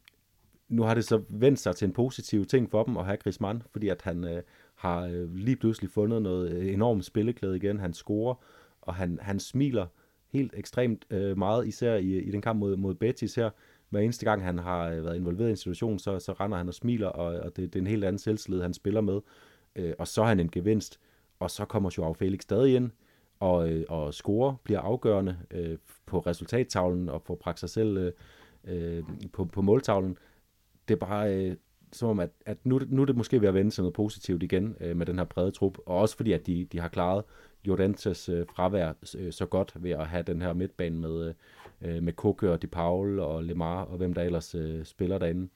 nu har det så vendt sig til en positiv ting for dem at have Griezmann, fordi at han øh, har øh, lige pludselig fundet noget øh, enormt spilleklæde igen. Han scorer, og han, han smiler helt ekstremt øh, meget, især i, i den kamp mod, mod Betis her. Hver eneste gang han har øh, været involveret i en situation, så, så render han og smiler, og, og det, det er en helt anden selvslid, han spiller med. Øh, og så er han en gevinst, og så kommer Joao Felix stadig ind, og, øh, og scorer, bliver afgørende øh, på resultattavlen, og får bragt sig selv øh, øh, på, på måltavlen det er bare øh, som om, at, at nu, nu er det måske ved at vende sig noget positivt igen øh, med den her brede trup, og også fordi, at de, de har klaret Jordentes øh, fravær øh, så godt ved at have den her midtbane med, øh, øh med Koke og De Paul og Lemar og hvem der ellers øh, spiller derinde.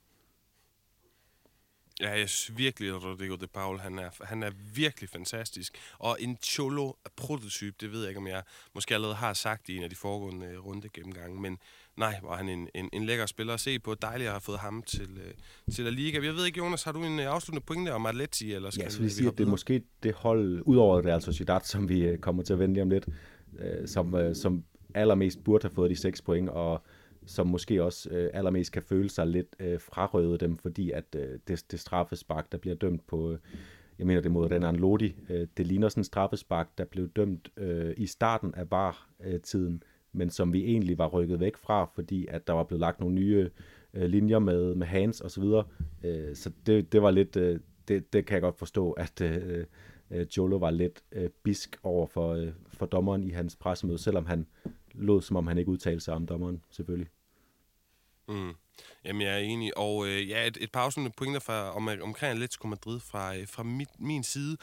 Ja, jeg synes virkelig, at Rodrigo de Paul, han er, han er virkelig fantastisk. Og en Cholo-prototype, det ved jeg ikke, om jeg måske allerede har sagt i en af de foregående øh, runde gennemgange, men nej, var han en, en, en lækker spiller at se på. Dejligt at have fået ham til, uh, til La Liga. Jeg ved ikke, Jonas, har du en uh, afsluttende pointe om Atleti? Eller skal ja, så vil sige, at det er måske det hold, udover Real Sociedad, som vi uh, kommer til at vende lige om lidt, uh, som, uh, som allermest burde have fået de seks point, og som måske også øh, allermest kan føle sig lidt øh, frarøvet dem, fordi at øh, det, det straffespark, der bliver dømt på, øh, jeg mener det mod Renan Lodi, øh, det ligner sådan en straffespark, der blev dømt øh, i starten af bar-tiden, men som vi egentlig var rykket væk fra, fordi at der var blevet lagt nogle nye øh, linjer med, med hands og så videre. Øh, så det, det var lidt, øh, det, det kan jeg godt forstå, at øh, øh, Jolo var lidt øh, bisk over for, øh, for dommeren i hans pressemøde, selvom han lod som om han ikke udtalte sig om dommeren, selvfølgelig. Mm. Jamen, jeg er enig. Og øh, ja, et, et par afsluttende pointer fra, om, øh, omkring Atletico Madrid fra, øh, fra mit, min side.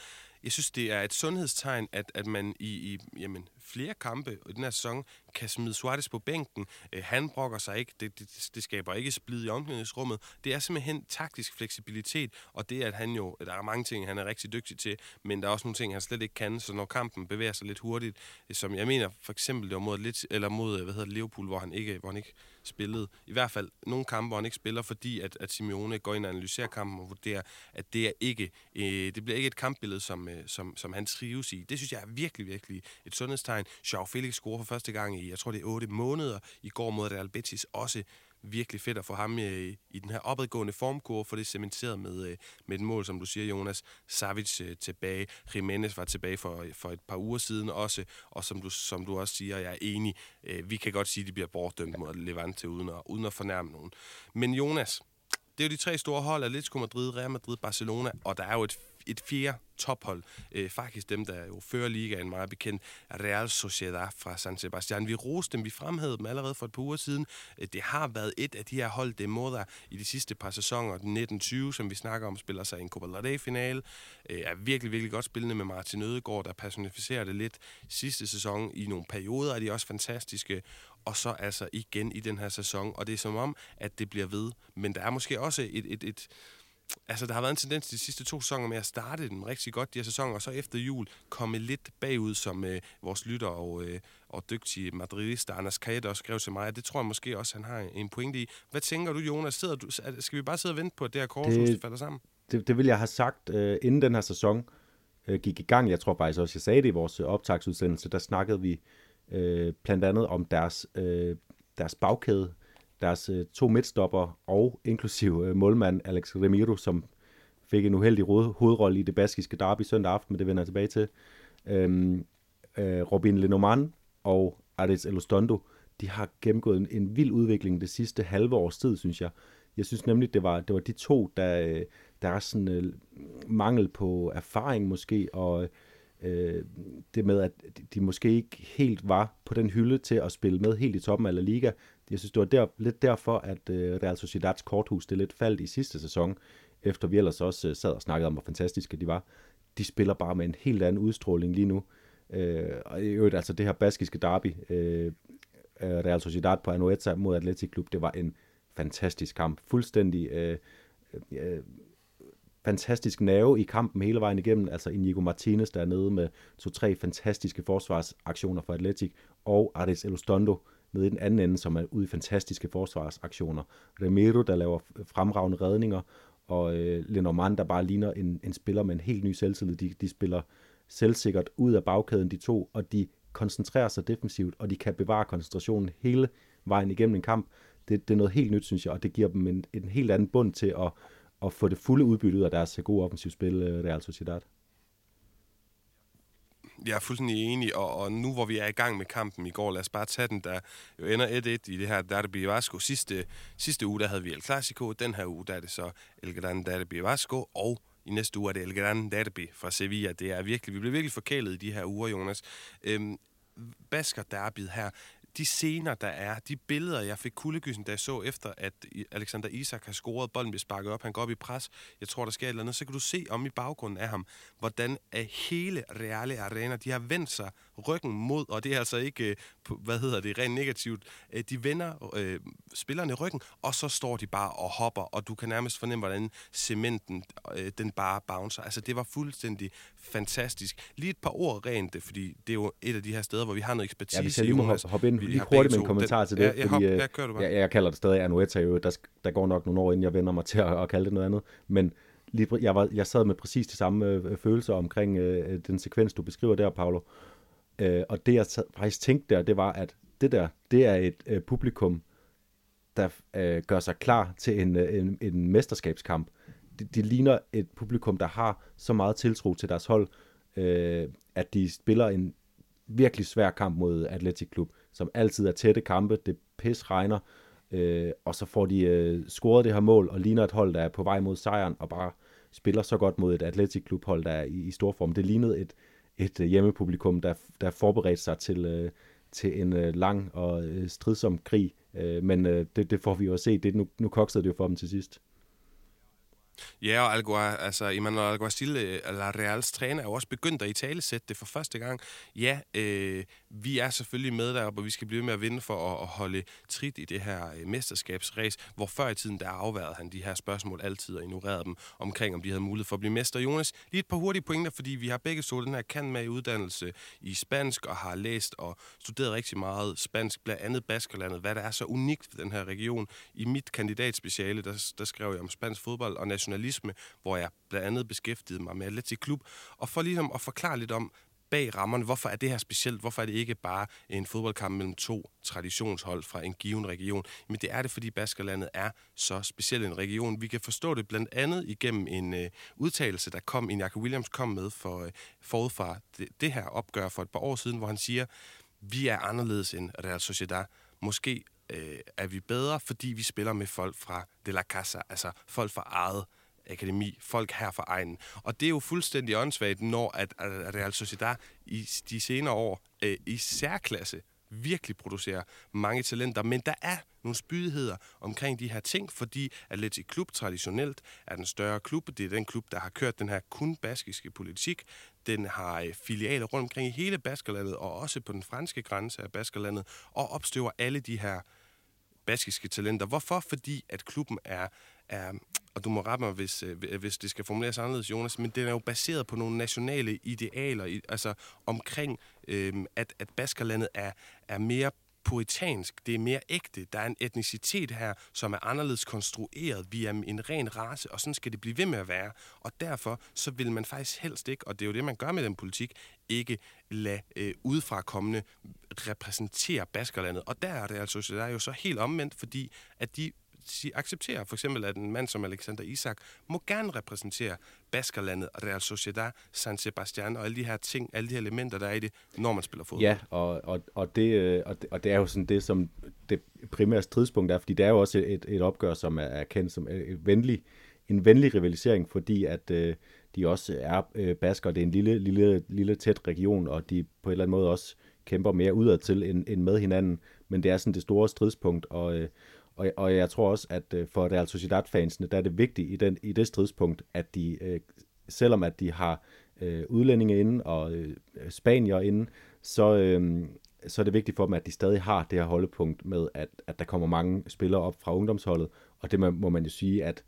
Jeg synes, det er et sundhedstegn, at, at man i, i jamen, flere kampe i den her sæson kan smide Suarez på bænken. Øh, han brokker sig ikke. Det, det, det skaber ikke splid i omklædningsrummet. Det er simpelthen taktisk fleksibilitet, og det at han jo, der er mange ting, han er rigtig dygtig til, men der er også nogle ting, han slet ikke kan, så når kampen bevæger sig lidt hurtigt, øh, som jeg mener for eksempel det var mod, lidt, eller mod øh, hvad hedder Liverpool, hvor han ikke, hvor han ikke spillede. I hvert fald nogle kampe, hvor han ikke spiller, fordi at, at Simeone går ind og analyserer kampen og vurderer, at det er ikke, øh, det bliver ikke et kampbillede, som, øh, som, som han trives i. Det synes jeg er virkelig, virkelig et sundhedstegn. Joao Felix scorer for første gang i, jeg tror det er 8 måneder, i går mod Real Betis. Også virkelig fedt at få ham øh, i, i den her opadgående formkurve, for det er cementeret med, øh, med et mål, som du siger, Jonas. Savic øh, tilbage, Jimenez var tilbage for, for et par uger siden også, og som du, som du også siger, jeg er enig, vi kan godt sige, at de bliver bortdømt mod Levante uden at, uden at fornærme nogen. Men Jonas, det er jo de tre store hold, Atletico Madrid, Real Madrid, Barcelona, og der er jo et et fjerde tophold. Øh, faktisk dem, der jo fører ligaen meget bekendt, Real Sociedad fra San Sebastian. Vi roste dem, vi fremhævede dem allerede for et par uger siden. Øh, det har været et af de her hold, det mod i de sidste par sæsoner. 1920, som vi snakker om, spiller sig i en Copa del Rey-finale. Øh, er virkelig, virkelig godt spillende med Martin Ødegaard, der personificerer det lidt. Sidste sæson i nogle perioder er de også fantastiske og så altså igen i den her sæson. Og det er som om, at det bliver ved. Men der er måske også et, et, et, altså, der har været en tendens de sidste to sæsoner med at starte dem rigtig godt, de her sæsoner, og så efter jul komme lidt bagud, som øh, vores lytter og, øh, og dygtige madridista Anders Kajet også skrev til mig, og det tror jeg måske også, han har en pointe i. Hvad tænker du, Jonas? Sidder du, skal vi bare sidde og vente på, at det her korshus det, falder sammen? Det, det vil jeg have sagt, øh, inden den her sæson øh, gik i gang. Jeg tror faktisk også, jeg sagde det i vores optagsudsendelse, der snakkede vi øh, blandt andet om deres, øh, deres bagkæde, deres øh, to midtstopper og inklusiv øh, målmand Alex Remiro, som fik en uheldig hovedrolle i det baskiske derby søndag aften, men det vender jeg tilbage til. Øhm, øh, Robin Lenormand og Aris Elostondo, de har gennemgået en, en vild udvikling det sidste halve års tid, synes jeg. Jeg synes nemlig, det var, det var de to, der, øh, der er sådan øh, mangel på erfaring måske, og øh, det med, at de måske ikke helt var på den hylde til at spille med helt i toppen af La Liga. Jeg synes, det var der, lidt derfor, at øh, Real Sociedads korthus det lidt faldt i sidste sæson, efter vi ellers også øh, sad og snakkede om, hvor fantastiske de var. De spiller bare med en helt anden udstråling lige nu. Øh, og i øvrigt, altså det her baskiske derby, øh, Real Sociedad på Anoeta mod Atletic Klub, det var en fantastisk kamp. Fuldstændig øh, øh, øh, fantastisk nerve i kampen hele vejen igennem. Altså Inigo Martinez der er nede med to-tre fantastiske forsvarsaktioner for Atletic, og Aris Elostondo med i den anden ende, som er ude i fantastiske forsvarsaktioner. Remero, der laver fremragende redninger, og øh, Lenormand, der bare ligner en, en spiller med en helt ny selvtillid. De, de spiller selvsikkert ud af bagkæden, de to, og de koncentrerer sig defensivt, og de kan bevare koncentrationen hele vejen igennem en kamp. Det, det er noget helt nyt, synes jeg, og det giver dem en, en helt anden bund til at, at få det fulde udbytte ud af deres gode offensivspil, øh, Real Sociedad. Jeg er fuldstændig enig, og, og nu hvor vi er i gang med kampen i går, lad os bare tage den, der jo ender 1-1 i det her Derby Vasco. Sidste, sidste uge, der havde vi El Clasico, den her uge, der er det så El Gran Derby Vasco, og i næste uge er det El Gran Derby fra Sevilla. Det er virkelig, vi bliver virkelig forkælet i de her uger, Jonas. Øhm, Basker derbyet her, de scener, der er, de billeder, jeg fik kuldegysen, da jeg så efter, at Alexander Isak har scoret, bolden bliver sparket op, han går op i pres, jeg tror, der sker et eller andet, så kan du se om i baggrunden af ham, hvordan er hele Reale Arena, de har vendt sig ryggen mod, og det er altså ikke, øh, hvad hedder det, rent negativt, øh, de vender øh, spillerne ryggen, og så står de bare og hopper, og du kan nærmest fornemme, hvordan cementen, øh, den bare bouncer. Altså, det var fuldstændig fantastisk. Lige et par ord rent, fordi det er jo et af de her steder, hvor vi har noget ekspertise. Ja, hvis jeg lige må hoppe, hoppe ind lige hurtigt med en kommentar til det. Ja, ja, fordi, hop, ja, kører du bare. Jeg, jeg kalder det stadig Anueta, jo. Der, der går nok nogle år, inden jeg vender mig til at, at kalde det noget andet. Men lige, jeg, var, jeg sad med præcis de samme øh, følelser omkring øh, den sekvens, du beskriver der, Paolo. Øh, Øh, og det, jeg faktisk tænkte der, det var, at det der, det er et øh, publikum, der øh, gør sig klar til en, øh, en, en mesterskabskamp. De, de ligner et publikum, der har så meget tiltro til deres hold, øh, at de spiller en virkelig svær kamp mod Atletic Klub, som altid er tætte kampe, det pis regner, øh, og så får de øh, scoret det her mål, og ligner et hold, der er på vej mod sejren, og bare spiller så godt mod et Atletic Klub hold, der er i, i stor form. Det lignede et, et øh, hjemmepublikum, der, der forberedte sig til, øh, til en øh, lang og øh, stridsom krig, øh, men øh, det, det får vi jo at se. Det, nu, nu koksede det jo for dem til sidst. Ja, og Algua, altså, Emmanuel Alguacil, øh, La Reals træner, er jo også begyndt at i tale sætte det for første gang. Ja, øh, vi er selvfølgelig med deroppe, og vi skal blive med at vinde for at, at holde trit i det her øh, mesterskabsræs, hvor før i tiden, der afværede han de her spørgsmål altid og ignorerede dem omkring, om de havde mulighed for at blive mester. Jonas, lige et par hurtige pointer, fordi vi har begge så den her kan med i uddannelse i spansk, og har læst og studeret rigtig meget spansk, blandt andet Baskerlandet, hvad der er så unikt ved den her region. I mit kandidatspeciale, der, der skrev jeg om spansk fodbold og nationalisme, hvor jeg blandt andet beskæftigede mig med Atletic Klub, og for ligesom at forklare lidt om, bag rammerne. Hvorfor er det her specielt? Hvorfor er det ikke bare en fodboldkamp mellem to traditionshold fra en given region? Men det er det, fordi Baskerlandet er så speciel en region. Vi kan forstå det blandt andet igennem en øh, udtalelse, der kom, en Jacob Williams kom med for, øh, forud fra det, det her opgør for et par år siden, hvor han siger, vi er anderledes end Real Sociedad. Måske øh, er vi bedre, fordi vi spiller med folk fra De La Casa, altså folk fra eget akademi, folk her fra egnen. Og det er jo fuldstændig åndssvagt, når at, at Real Sociedad i de senere år øh, i særklasse virkelig producerer mange talenter, men der er nogle spydigheder omkring de her ting, fordi Atletic Klub traditionelt er den større klub. Det er den klub, der har kørt den her kun baskiske politik. Den har øh, filialer rundt omkring i hele Baskerlandet, og også på den franske grænse af Baskerlandet, og opstøver alle de her baskiske talenter. Hvorfor? Fordi at klubben er, er og du må rette mig, hvis, øh, hvis det skal formuleres anderledes, Jonas, men den er jo baseret på nogle nationale idealer, altså omkring, øh, at, at Baskerlandet er, er mere puritansk, det er mere ægte. Der er en etnicitet her, som er anderledes konstrueret. Vi er en ren race, og sådan skal det blive ved med at være. Og derfor så vil man faktisk helst ikke, og det er jo det, man gør med den politik, ikke lade øh, udefrakommende repræsentere Baskerlandet. Og der er det altså der er jo så helt omvendt, fordi at de accepterer for eksempel, at en mand som Alexander Isak må gerne repræsentere Baskerlandet, Real Sociedad, San Sebastian og alle de her ting, alle de her elementer, der er i det, når man spiller fodbold. Ja, og, og, og, det, øh, og, det, og det er jo sådan det, som det primære stridspunkt er, fordi det er jo også et, et opgør, som er, er kendt som et venlig, en venlig rivalisering, fordi at øh, de også er øh, basker. Det er en lille, lille, lille tæt region, og de på en eller anden måde også kæmper mere udadtil end, end med hinanden. Men det er sådan det store stridspunkt, og, øh, og, og jeg tror også, at øh, for Real Sociedad-fansene, der er det vigtigt i, den, i det stridspunkt, at de, øh, selvom at de har øh, udlændinge inde og øh, spanier inde, så, øh, så er det vigtigt for dem, at de stadig har det her holdepunkt med, at, at der kommer mange spillere op fra ungdomsholdet, og det må man jo sige, at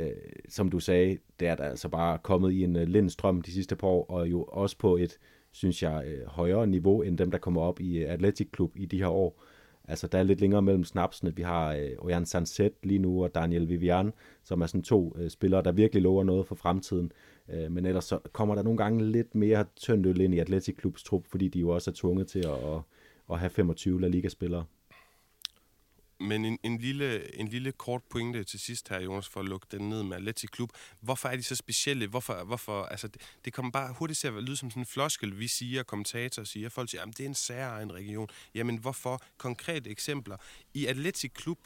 øh, som du sagde, det er der altså bare kommet i en øh, lindstrøm de sidste par år, og jo også på et, synes jeg, øh, højere niveau end dem, der kommer op i øh, Atletic Klub i de her år. Altså, der er lidt længere mellem snapsene. Vi har øh, Ojan Sanset lige nu, og Daniel Vivian, som er sådan to øh, spillere, der virkelig lover noget for fremtiden. Øh, men ellers så kommer der nogle gange lidt mere tyndt øl ind i Atletic Klubs trup, fordi de jo også er tvunget til at, at, at have 25 La Liga-spillere. Men en, en, lille, en lille kort pointe til sidst her, Jonas, for at lukke den ned med Atleti Klub. Hvorfor er de så specielle? Hvorfor, hvorfor, altså, det, det kommer bare hurtigt til at lyde som sådan en floskel, vi siger, kommentatorer siger. Folk siger, at det er en særegen region. Jamen, hvorfor? Konkrete eksempler. I Atleti Klub,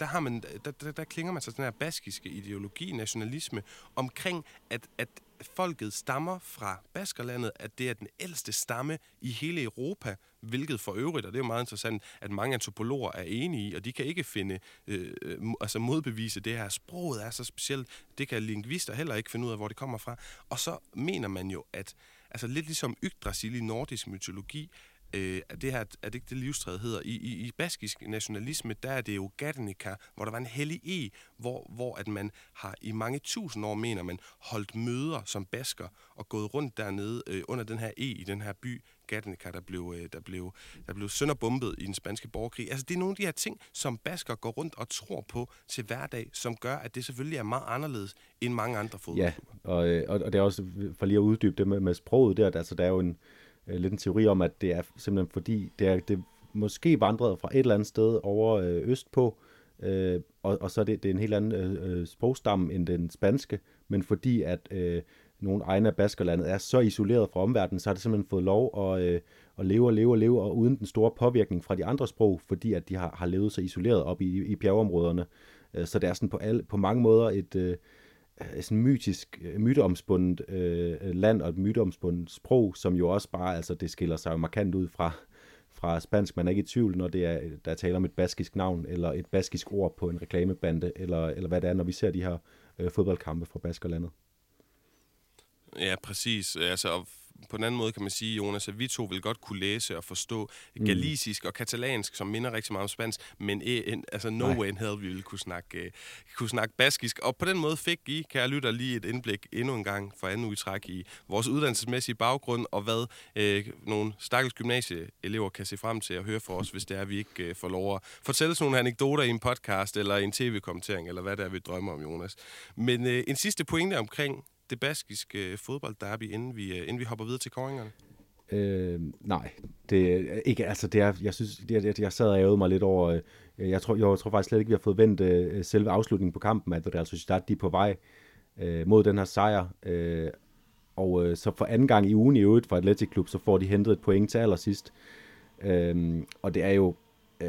der, har man, der, der, der klinger man sig den her baskiske ideologi, nationalisme, omkring, at, at folket stammer fra Baskerlandet, at det er den ældste stamme i hele Europa, hvilket for øvrigt, og det er jo meget interessant, at mange antropologer er enige i, og de kan ikke finde, øh, øh altså modbevise det her. Sproget er så specielt, det kan lingvister heller ikke finde ud af, hvor det kommer fra. Og så mener man jo, at altså lidt ligesom Yggdrasil i nordisk mytologi, øh, det her, er det ikke det livstræd hedder, i, i, i baskisk nationalisme, der er det jo Gatnica, hvor der var en hellig e, hvor, hvor at man har i mange tusind år, mener man, holdt møder som basker og gået rundt dernede øh, under den her e i den her by, Gatnica, der blev, øh, der blev, der blev sønderbombet i den spanske borgerkrig. Altså det er nogle af de her ting, som basker går rundt og tror på til hverdag, som gør, at det selvfølgelig er meget anderledes end mange andre fodboldklubber. Ja, og, øh, og, og det er også, for lige at uddybe det med, med sproget der, altså der er jo en, øh, Øh, lidt en teori om, at det er simpelthen fordi, det er det måske vandret fra et eller andet sted over øh, østpå, øh, og, og så er det, det er en helt anden øh, øh, sprogstamme end den spanske, men fordi at øh, nogle egne af Baskerlandet er så isoleret fra omverdenen, så har det simpelthen fået lov at, øh, at leve og leve og leve, og uden den store påvirkning fra de andre sprog, fordi at de har, har levet så isoleret op i, i bjergeområderne. Øh, så det er sådan på, alle, på mange måder et, øh, Øh, sådan mytisk, øh, myteomspundet øh, land og et myteomspundet sprog, som jo også bare, altså det skiller sig jo markant ud fra, fra spansk. Man er ikke i tvivl, når det er, der taler om et baskisk navn, eller et baskisk ord på en reklamebande, eller, eller hvad det er, når vi ser de her øh, fodboldkampe fra Baskerlandet. Ja, præcis. Altså, på den anden måde kan man sige, Jonas, at vi to vil godt kunne læse og forstå mm. galisisk og katalansk, som minder rigtig meget om spansk, men en, altså no Nej. way in hell, vi ville kunne snakke, uh, kunne snakke baskisk. Og på den måde fik I, kære lytter, lige et indblik endnu en gang for anden udtræk i vores uddannelsesmæssige baggrund, og hvad uh, nogle stakkels gymnasieelever kan se frem til at høre for os, hvis det er, at vi ikke uh, får lov at fortælle sådan nogle anekdoter i en podcast, eller en tv-kommentering, eller hvad det er, vi drømmer om, Jonas. Men uh, en sidste pointe omkring det baskiske øh, fodboldderby, inden vi, øh, inden vi hopper videre til koringerne? Øh, nej, det øh, ikke. Altså, det er, jeg synes, det, er, jeg sad og ærede mig lidt over. Øh, jeg tror, jeg tror faktisk slet ikke, vi har fået vendt øh, selve afslutningen på kampen, at Real Sociedad de er på vej øh, mod den her sejr. Øh, og øh, så for anden gang i ugen i øvrigt for Atletic Klub, så får de hentet et point til allersidst. Øh, og det er jo øh,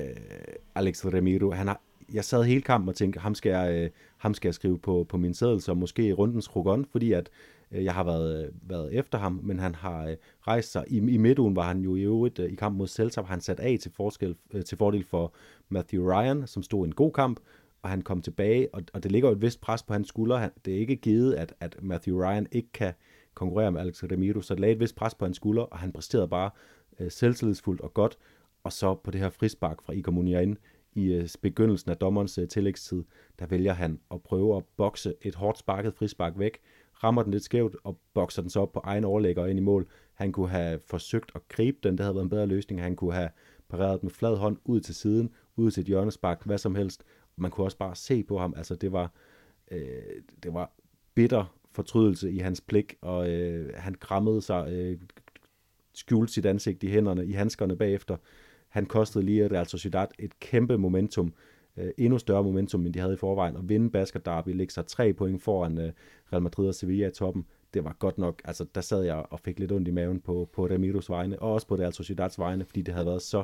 Alex Ramiro, Han har jeg sad hele kampen og tænkte, ham skal jeg, øh, ham skal jeg skrive på, på min seddel, så måske rundens krogon, fordi at øh, jeg har været, øh, været efter ham, men han har øh, rejst sig. I, I midtugen var han jo i øvrigt øh, i kampen mod Celta, han sat af til, forskel, øh, til fordel for Matthew Ryan, som stod en god kamp, og han kom tilbage, og, og det ligger jo et vist pres på hans skuldre. Han, det er ikke givet, at, at Matthew Ryan ikke kan konkurrere med Alex Ramiro, så det lagde et vist pres på hans skuldre, og han præsterede bare øh, selvtillidsfuldt og godt, og så på det her frispark fra Iker Muniain, i øh, begyndelsen af dommerens øh, tillægstid, der vælger han at prøve at bokse et hårdt sparket frispark væk, rammer den lidt skævt og bokser den så op på egen overlægger ind i mål. Han kunne have forsøgt at gribe den, det havde været en bedre løsning. Han kunne have pareret med flad hånd ud til siden, ud til et hjørnespark, hvad som helst. Man kunne også bare se på ham, altså det var, øh, det var bitter fortrydelse i hans blik, og øh, han krammede sig, øh, skjulte sit ansigt i hænderne, i handskerne bagefter. Han kostede lige Real Sociedad et kæmpe momentum, øh, endnu større momentum, end de havde i forvejen, og vinde Basket Derby, lægge sig tre point foran øh, Real Madrid og Sevilla i toppen, det var godt nok, altså der sad jeg og fik lidt ondt i maven på, på Ramiros vegne, og også på Real Sociedads vegne, fordi det havde været så,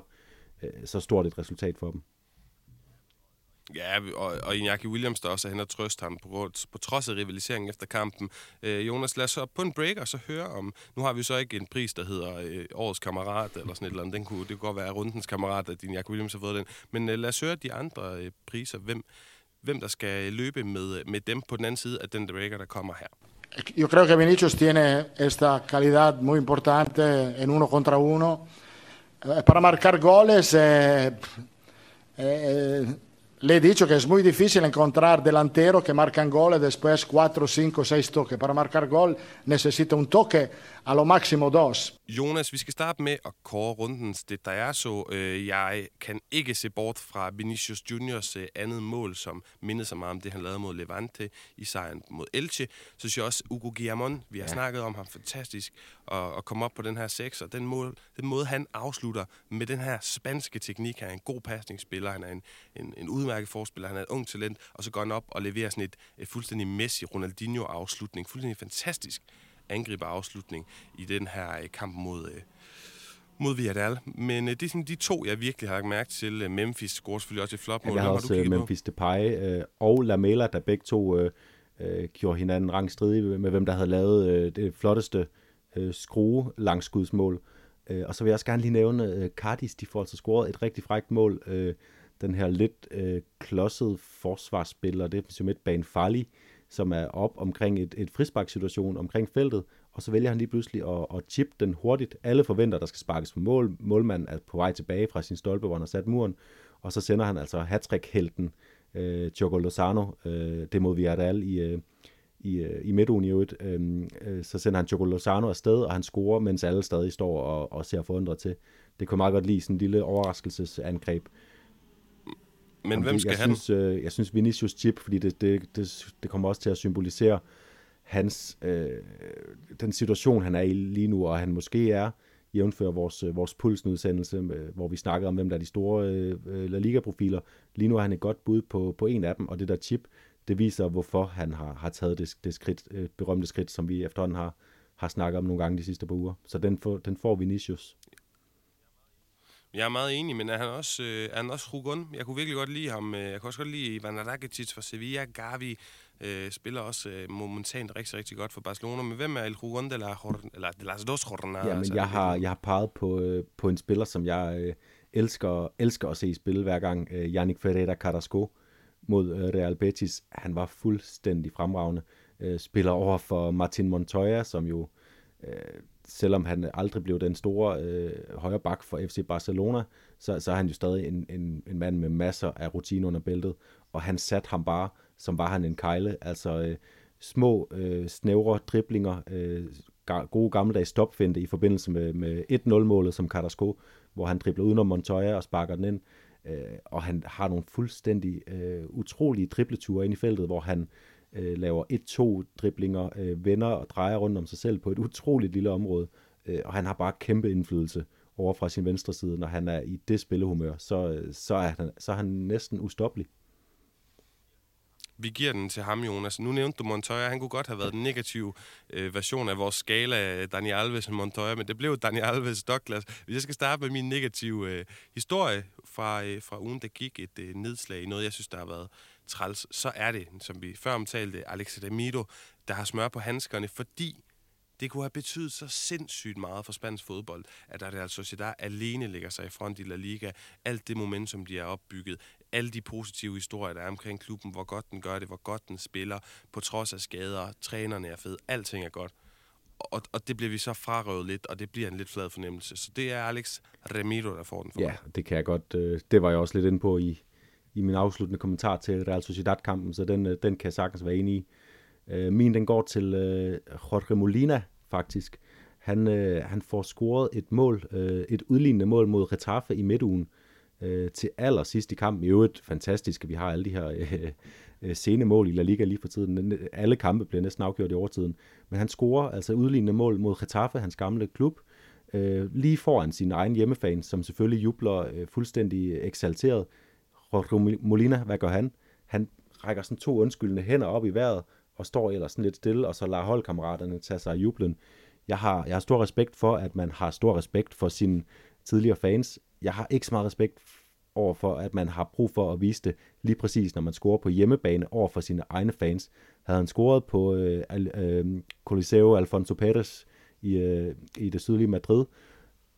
øh, så stort et resultat for dem. Ja, og, og Iñaki Williams der også er hen og trøste ham på, på trods af rivaliseringen efter kampen. Øh, Jonas, lad os så på en break og så høre om... Nu har vi så ikke en pris, der hedder øh, Årets Kammerat eller sådan et eller andet. Den kunne, det kunne godt være Rundens Kammerat, at Iñaki Williams har fået den. Men øh, lad os høre de andre øh, priser. Hvem, hvem der skal løbe med, øh, med dem på den anden side af den breaker, der kommer her. Yo creo que Vinicius tiene esta calidad muy importante en uno contra uno. Eh, para marcar goles, eh, eh, eh le dicho que es muy difícil encontrar delantero que marcan gol y después 4, 5, 6 toques. Para marcar gol necesita un toque, a lo máximo dos. Jonas, vi skal starte med at kåre rundens det, der er så. Øh, jeg kan ikke se bort fra Vinicius Juniors øh, andet mål, som mindede sig meget om det, han lavede mod Levante i sejren mod Elche. Så synes jeg også, Ugo Guillamon, vi har ja. snakket om ham fantastisk, at, at komme op på den her 6, og den, mål, den måde, han afslutter med den her spanske teknik, han er en god pasningsspiller, han er en, en, en udmærket forspiller, han er et ung talent, og så går han op og leverer sådan et, et fuldstændig Messi Ronaldinho-afslutning, fuldstændig fantastisk angriberafslutning i den her øh, kamp mod, øh, mod Villarreal. Men øh, det er sådan de to, jeg virkelig har lagt mærke til. Memphis scorer selvfølgelig også et flot mål. Ja, jeg har også har Memphis Depay øh, og Lamela, der begge to øh, øh, gjorde hinanden rangstridige med, hvem der havde lavet øh, det flotteste øh, skrue langskudsmål. Øh, og så vil jeg også gerne lige nævne øh, Cardis, de får altså scoret et rigtig frækt mål. Øh, den her lidt øh, klodsede forsvarsspiller, defensiv midtbane Farli, som er op omkring et, et frisparksituation omkring feltet, og så vælger han lige pludselig at, at chip den hurtigt. Alle forventer, der skal sparkes på mål. Målmanden er på vej tilbage fra sin stolpe, hvor han har sat muren, og så sender han altså hattrick-helten øh, Choco Lozano, øh, det mod Villarreal i, øh, i, øh, i midtugen i øvrigt. Øh, øh, så sender han Choco Lozano afsted, og han scorer, mens alle stadig står og, og ser forundret til. Det kunne meget godt lide sådan en lille overraskelsesangreb. Men hvem skal jeg han? Synes, øh, jeg synes Vinicius chip, fordi det, det, det, det kommer også til at symbolisere hans, øh, den situation, han er i lige nu, og han måske er, jævnfører vores, øh, vores pulsenudsendelse, øh, hvor vi snakker om, hvem der er de store øh, La Liga-profiler. Lige nu er han et godt bud på, på en af dem, og det der chip, det viser, hvorfor han har, har taget det, det skridt, øh, berømte skridt, som vi efterhånden har, har snakket om nogle gange de sidste par uger. Så den, får, den får Vinicius. Jeg er meget enig, men er han også, øh, er han også Rugun? Jeg kunne virkelig godt lide ham. Øh, jeg kunne også godt lide Ivan Rakitic fra Sevilla. Gavi øh, spiller også øh, momentant rigtig, rigtig godt for Barcelona. Men hvem er El Rugun de, la, eller de las dos jornadas? Ja, men jeg har, jeg har peget på, øh, på en spiller, som jeg øh, elsker, elsker at se spille hver gang. Øh, Yannick Ferreira Carrasco mod øh, Real Betis. Han var fuldstændig fremragende. Øh, spiller over for Martin Montoya, som jo... Øh, selvom han aldrig blev den store øh, højre bak for FC Barcelona, så, så er han jo stadig en, en, en mand med masser af rutine under bæltet, og han satte ham bare, som var han en kejle, altså øh, små, øh, snævre driblinger, øh, gode gammeldags stopfinte i forbindelse med, med 1-0-målet som Carrasco, hvor han dribler udenom Montoya og sparker den ind, øh, og han har nogle fuldstændig øh, utrolige dribleture ind i feltet, hvor han øh, Øh, laver et-to driblinger, øh, vender og drejer rundt om sig selv på et utroligt lille område, øh, og han har bare kæmpe indflydelse over fra sin venstre side, når han er i det spillehumør, så, øh, så, er, han, så er han næsten ustoppelig. Vi giver den til ham, Jonas. Nu nævnte du Montoya. Han kunne godt have været den negative øh, version af vores skala Daniel Dani Alves og Montoya, men det blev Dani Alves Douglas. Hvis jeg skal starte med min negative øh, historie fra, øh, fra ugen, der gik et øh, nedslag i noget, jeg synes, der har været træls, så er det, som vi før omtalte, Alex Damido, der har smør på handskerne, fordi det kunne have betydet så sindssygt meget for spansk fodbold, at der Real Sociedad alene ligger sig i front i La Liga. Alt det momentum, de har opbygget, alle de positive historier, der er omkring klubben, hvor godt den gør det, hvor godt den spiller, på trods af skader, trænerne er fede, alting er godt. Og, og det bliver vi så frarøvet lidt, og det bliver en lidt flad fornemmelse. Så det er Alex Remiro, der får den for Ja, det kan jeg godt. Øh, det var jeg også lidt inde på i, i min afsluttende kommentar til Real Sociedad-kampen, så den, øh, den kan jeg sagtens være enig i. Øh, min den går til øh, Jorge Molina, faktisk. Han, øh, han får scoret et mål, øh, et udlignende mål mod Retaffe i midtugen øh, til allersidst i kampen. I øvrigt fantastisk, at vi har alle de her øh, øh, sene mål i La Liga lige for tiden. Alle kampe bliver næsten afgjort i overtiden. Men han scorer altså udlignende mål mod Retaffe, hans gamle klub, øh, lige foran sin egen hjemmefans, som selvfølgelig jubler øh, fuldstændig eksalteret. Jorge Molina, hvad gør han? Han rækker sådan to undskyldende hænder op i vejret, og står ellers sådan lidt stille, og så lader holdkammeraterne tage sig af jublen. Jeg har, jeg har stor respekt for, at man har stor respekt for sine tidligere fans. Jeg har ikke så meget respekt over for, at man har brug for at vise det lige præcis, når man scorer på hjemmebane over for sine egne fans. Havde han scoret på øh, øh, Coliseo Alfonso Pérez i, øh, i det sydlige Madrid,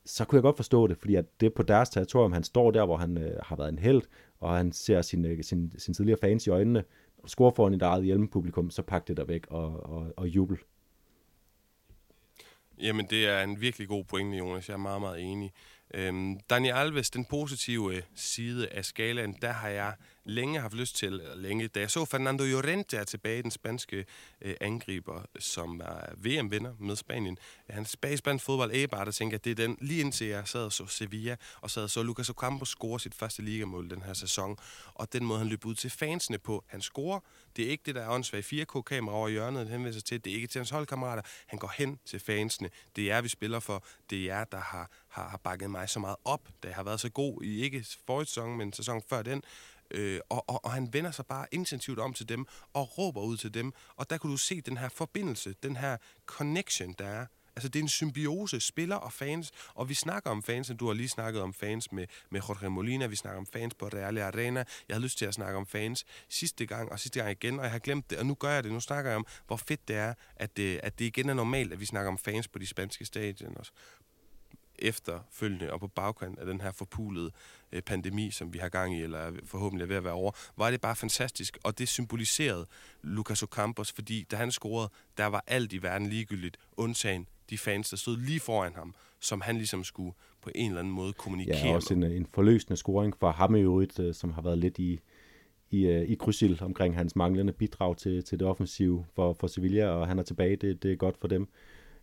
så kunne jeg godt forstå det, fordi at det er på deres territorium, han står der, hvor han øh, har været en held, og han ser sin, øh, sin, sin tidligere fans i øjnene, og scorer foran et eget hjælpepublikum, så pak det der væk og, og, og jubel. Jamen, det er en virkelig god pointe, Jonas. Jeg er meget, meget enig. Øhm, Daniel Alves, den positive øh, side af skalaen, der har jeg længe haft lyst til, eller længe, da jeg så Fernando Llorente er tilbage, den spanske øh, angriber, som er VM-vinder med Spanien. Han er spansk fodbold, æber, der tænker at det er den, lige indtil jeg sad og så Sevilla, og sad og så Lucas Ocampo score sit første ligamål den her sæson, og den måde, han løb ud til fansene på, han scorer, det er ikke det, der er åndssvagt. 4K-kamera over hjørnet, han henvender sig til, det er ikke til hans holdkammerater, han går hen til fansene, det er vi spiller for, det er jer, der har, har, har bakket mig så meget op, da jeg har været så god i ikke forrige sæson, men sæson før den, Øh, og, og, og han vender sig bare intensivt om til dem og råber ud til dem. Og der kunne du se den her forbindelse, den her connection, der er. Altså, det er en symbiose, spiller og fans. Og vi snakker om fans, du har lige snakket om fans med, med Jorge Molina, vi snakker om fans på Real Arena. Jeg har lyst til at snakke om fans sidste gang og sidste gang igen, og jeg har glemt det, og nu gør jeg det. Nu snakker jeg om, hvor fedt det er, at det, at det igen er normalt, at vi snakker om fans på de spanske stadions efterfølgende og på bagkant af den her forpulede øh, pandemi, som vi har gang i, eller forhåbentlig er ved at være over, var det bare fantastisk. Og det symboliserede Lucas Ocampos, fordi da han scorede, der var alt i verden ligegyldigt, undtagen de fans, der stod lige foran ham, som han ligesom skulle på en eller anden måde kommunikere Ja, også en, en forløsende scoring for ham i øvrigt, øh, som har været lidt i, i, øh, i krydsild omkring hans manglende bidrag til, til det offensive for, for Sevilla, og han er tilbage, det, det er godt for dem.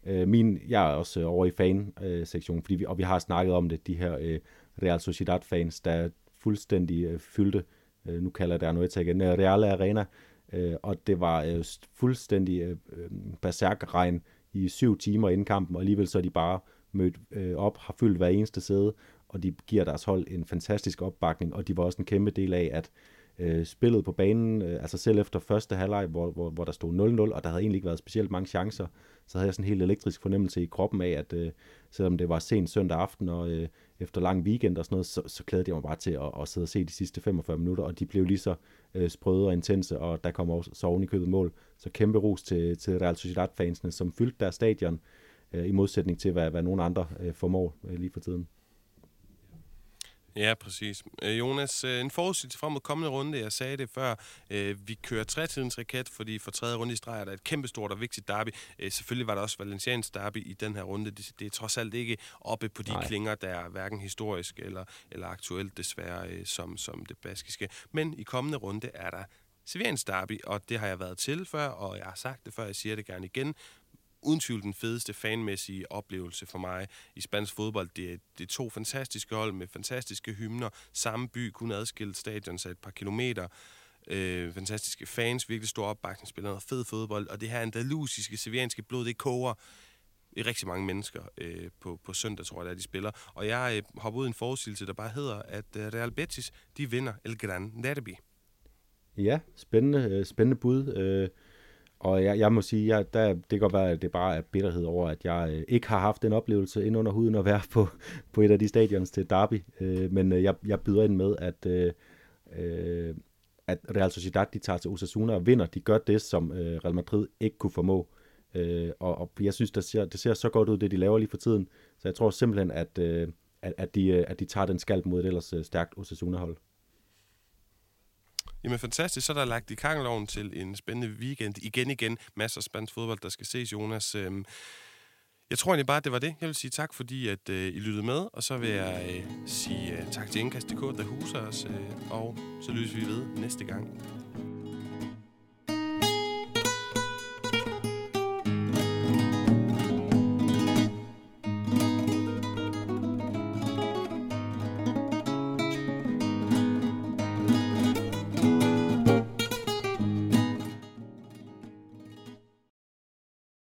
Øh, min, jeg er også øh, over i fan-sektionen, fordi vi, og vi har snakket om det, de her øh, Real Sociedad-fans, der er fuldstændig øh, fyldte, øh, nu kalder jeg det noget igen, øh, Real Arena, øh, og det var øh, fuldstændig øh, berserkregn berserk-regn i syv timer inden kampen, og alligevel så er de bare mødt øh, op, har fyldt hver eneste sæde, og de giver deres hold en fantastisk opbakning, og de var også en kæmpe del af, at øh, spillet på banen, øh, altså selv efter første halvleg, hvor, hvor, hvor der stod 0-0, og der havde egentlig ikke været specielt mange chancer, så havde jeg sådan en helt elektrisk fornemmelse i kroppen af, at øh, selvom det var sent søndag aften, og øh, efter lang weekend og sådan noget, så, så klædede jeg mig bare til at, at sidde og se de sidste 45 minutter, og de blev lige så øh, sprøde og intense, og der kom også så oven i købet mål. Så kæmpe ros til, til Real Sociedad-fansene, som fyldte deres stadion, øh, i modsætning til, hvad, hvad nogle andre øh, formår øh, lige for tiden. Ja, præcis. Øh, Jonas, øh, en forudsigelse frem mod kommende runde. Jeg sagde det før. Øh, vi kører trætidens raket, fordi for tredje runde i streg er der et kæmpestort og vigtigt derby. Selvfølgelig var der også Valencians derby i den her runde. Det, det er trods alt ikke oppe på de Nej. klinger, der er hverken historisk eller, eller aktuelt desværre som, som det baskiske. Men i kommende runde er der Sevians derby, og det har jeg været til før, og jeg har sagt det før, jeg siger det gerne igen uden tvivl den fedeste fanmæssige oplevelse for mig i spansk fodbold. Det er, det er to fantastiske hold med fantastiske hymner. Samme by, kun adskilt stadion, så et par kilometer. Øh, fantastiske fans, virkelig stor opbakning, spiller noget fed fodbold. Og det her andalusiske, sevianske blod, det koger i rigtig mange mennesker øh, på, på søndag, tror jeg, der de spiller. Og jeg øh, hopper ud i en forudsigelse, der bare hedder, at øh, Real Betis, de vinder El Gran Derby. Ja, spændende, øh, spændende bud. Øh, og jeg, jeg må sige, jeg, der, det kan godt være, at det bare er bitterhed over, at jeg øh, ikke har haft den oplevelse ind under huden at være på, på et af de stadions til Derby. Øh, men øh, jeg, jeg byder ind med, at, øh, øh, at Real Sociedad de tager til Osasuna og vinder. De gør det, som øh, Real Madrid ikke kunne formå. Øh, og, og jeg synes, det ser, det ser så godt ud, det de laver lige for tiden. Så jeg tror simpelthen, at, øh, at, at, de, øh, at de tager den skalp mod et ellers øh, stærkt Osasuna-hold. Jamen fantastisk, så er der lagt i kangeloven til en spændende weekend. Igen igen, masser af spansk fodbold, der skal ses, Jonas. Øhm, Jeg tror egentlig bare, at det var det. Jeg vil sige tak, fordi at øh, I lyttede med, og så vil jeg øh, sige øh, tak til Indkast.dk, der huser os, øh, og så lyttes vi ved næste gang.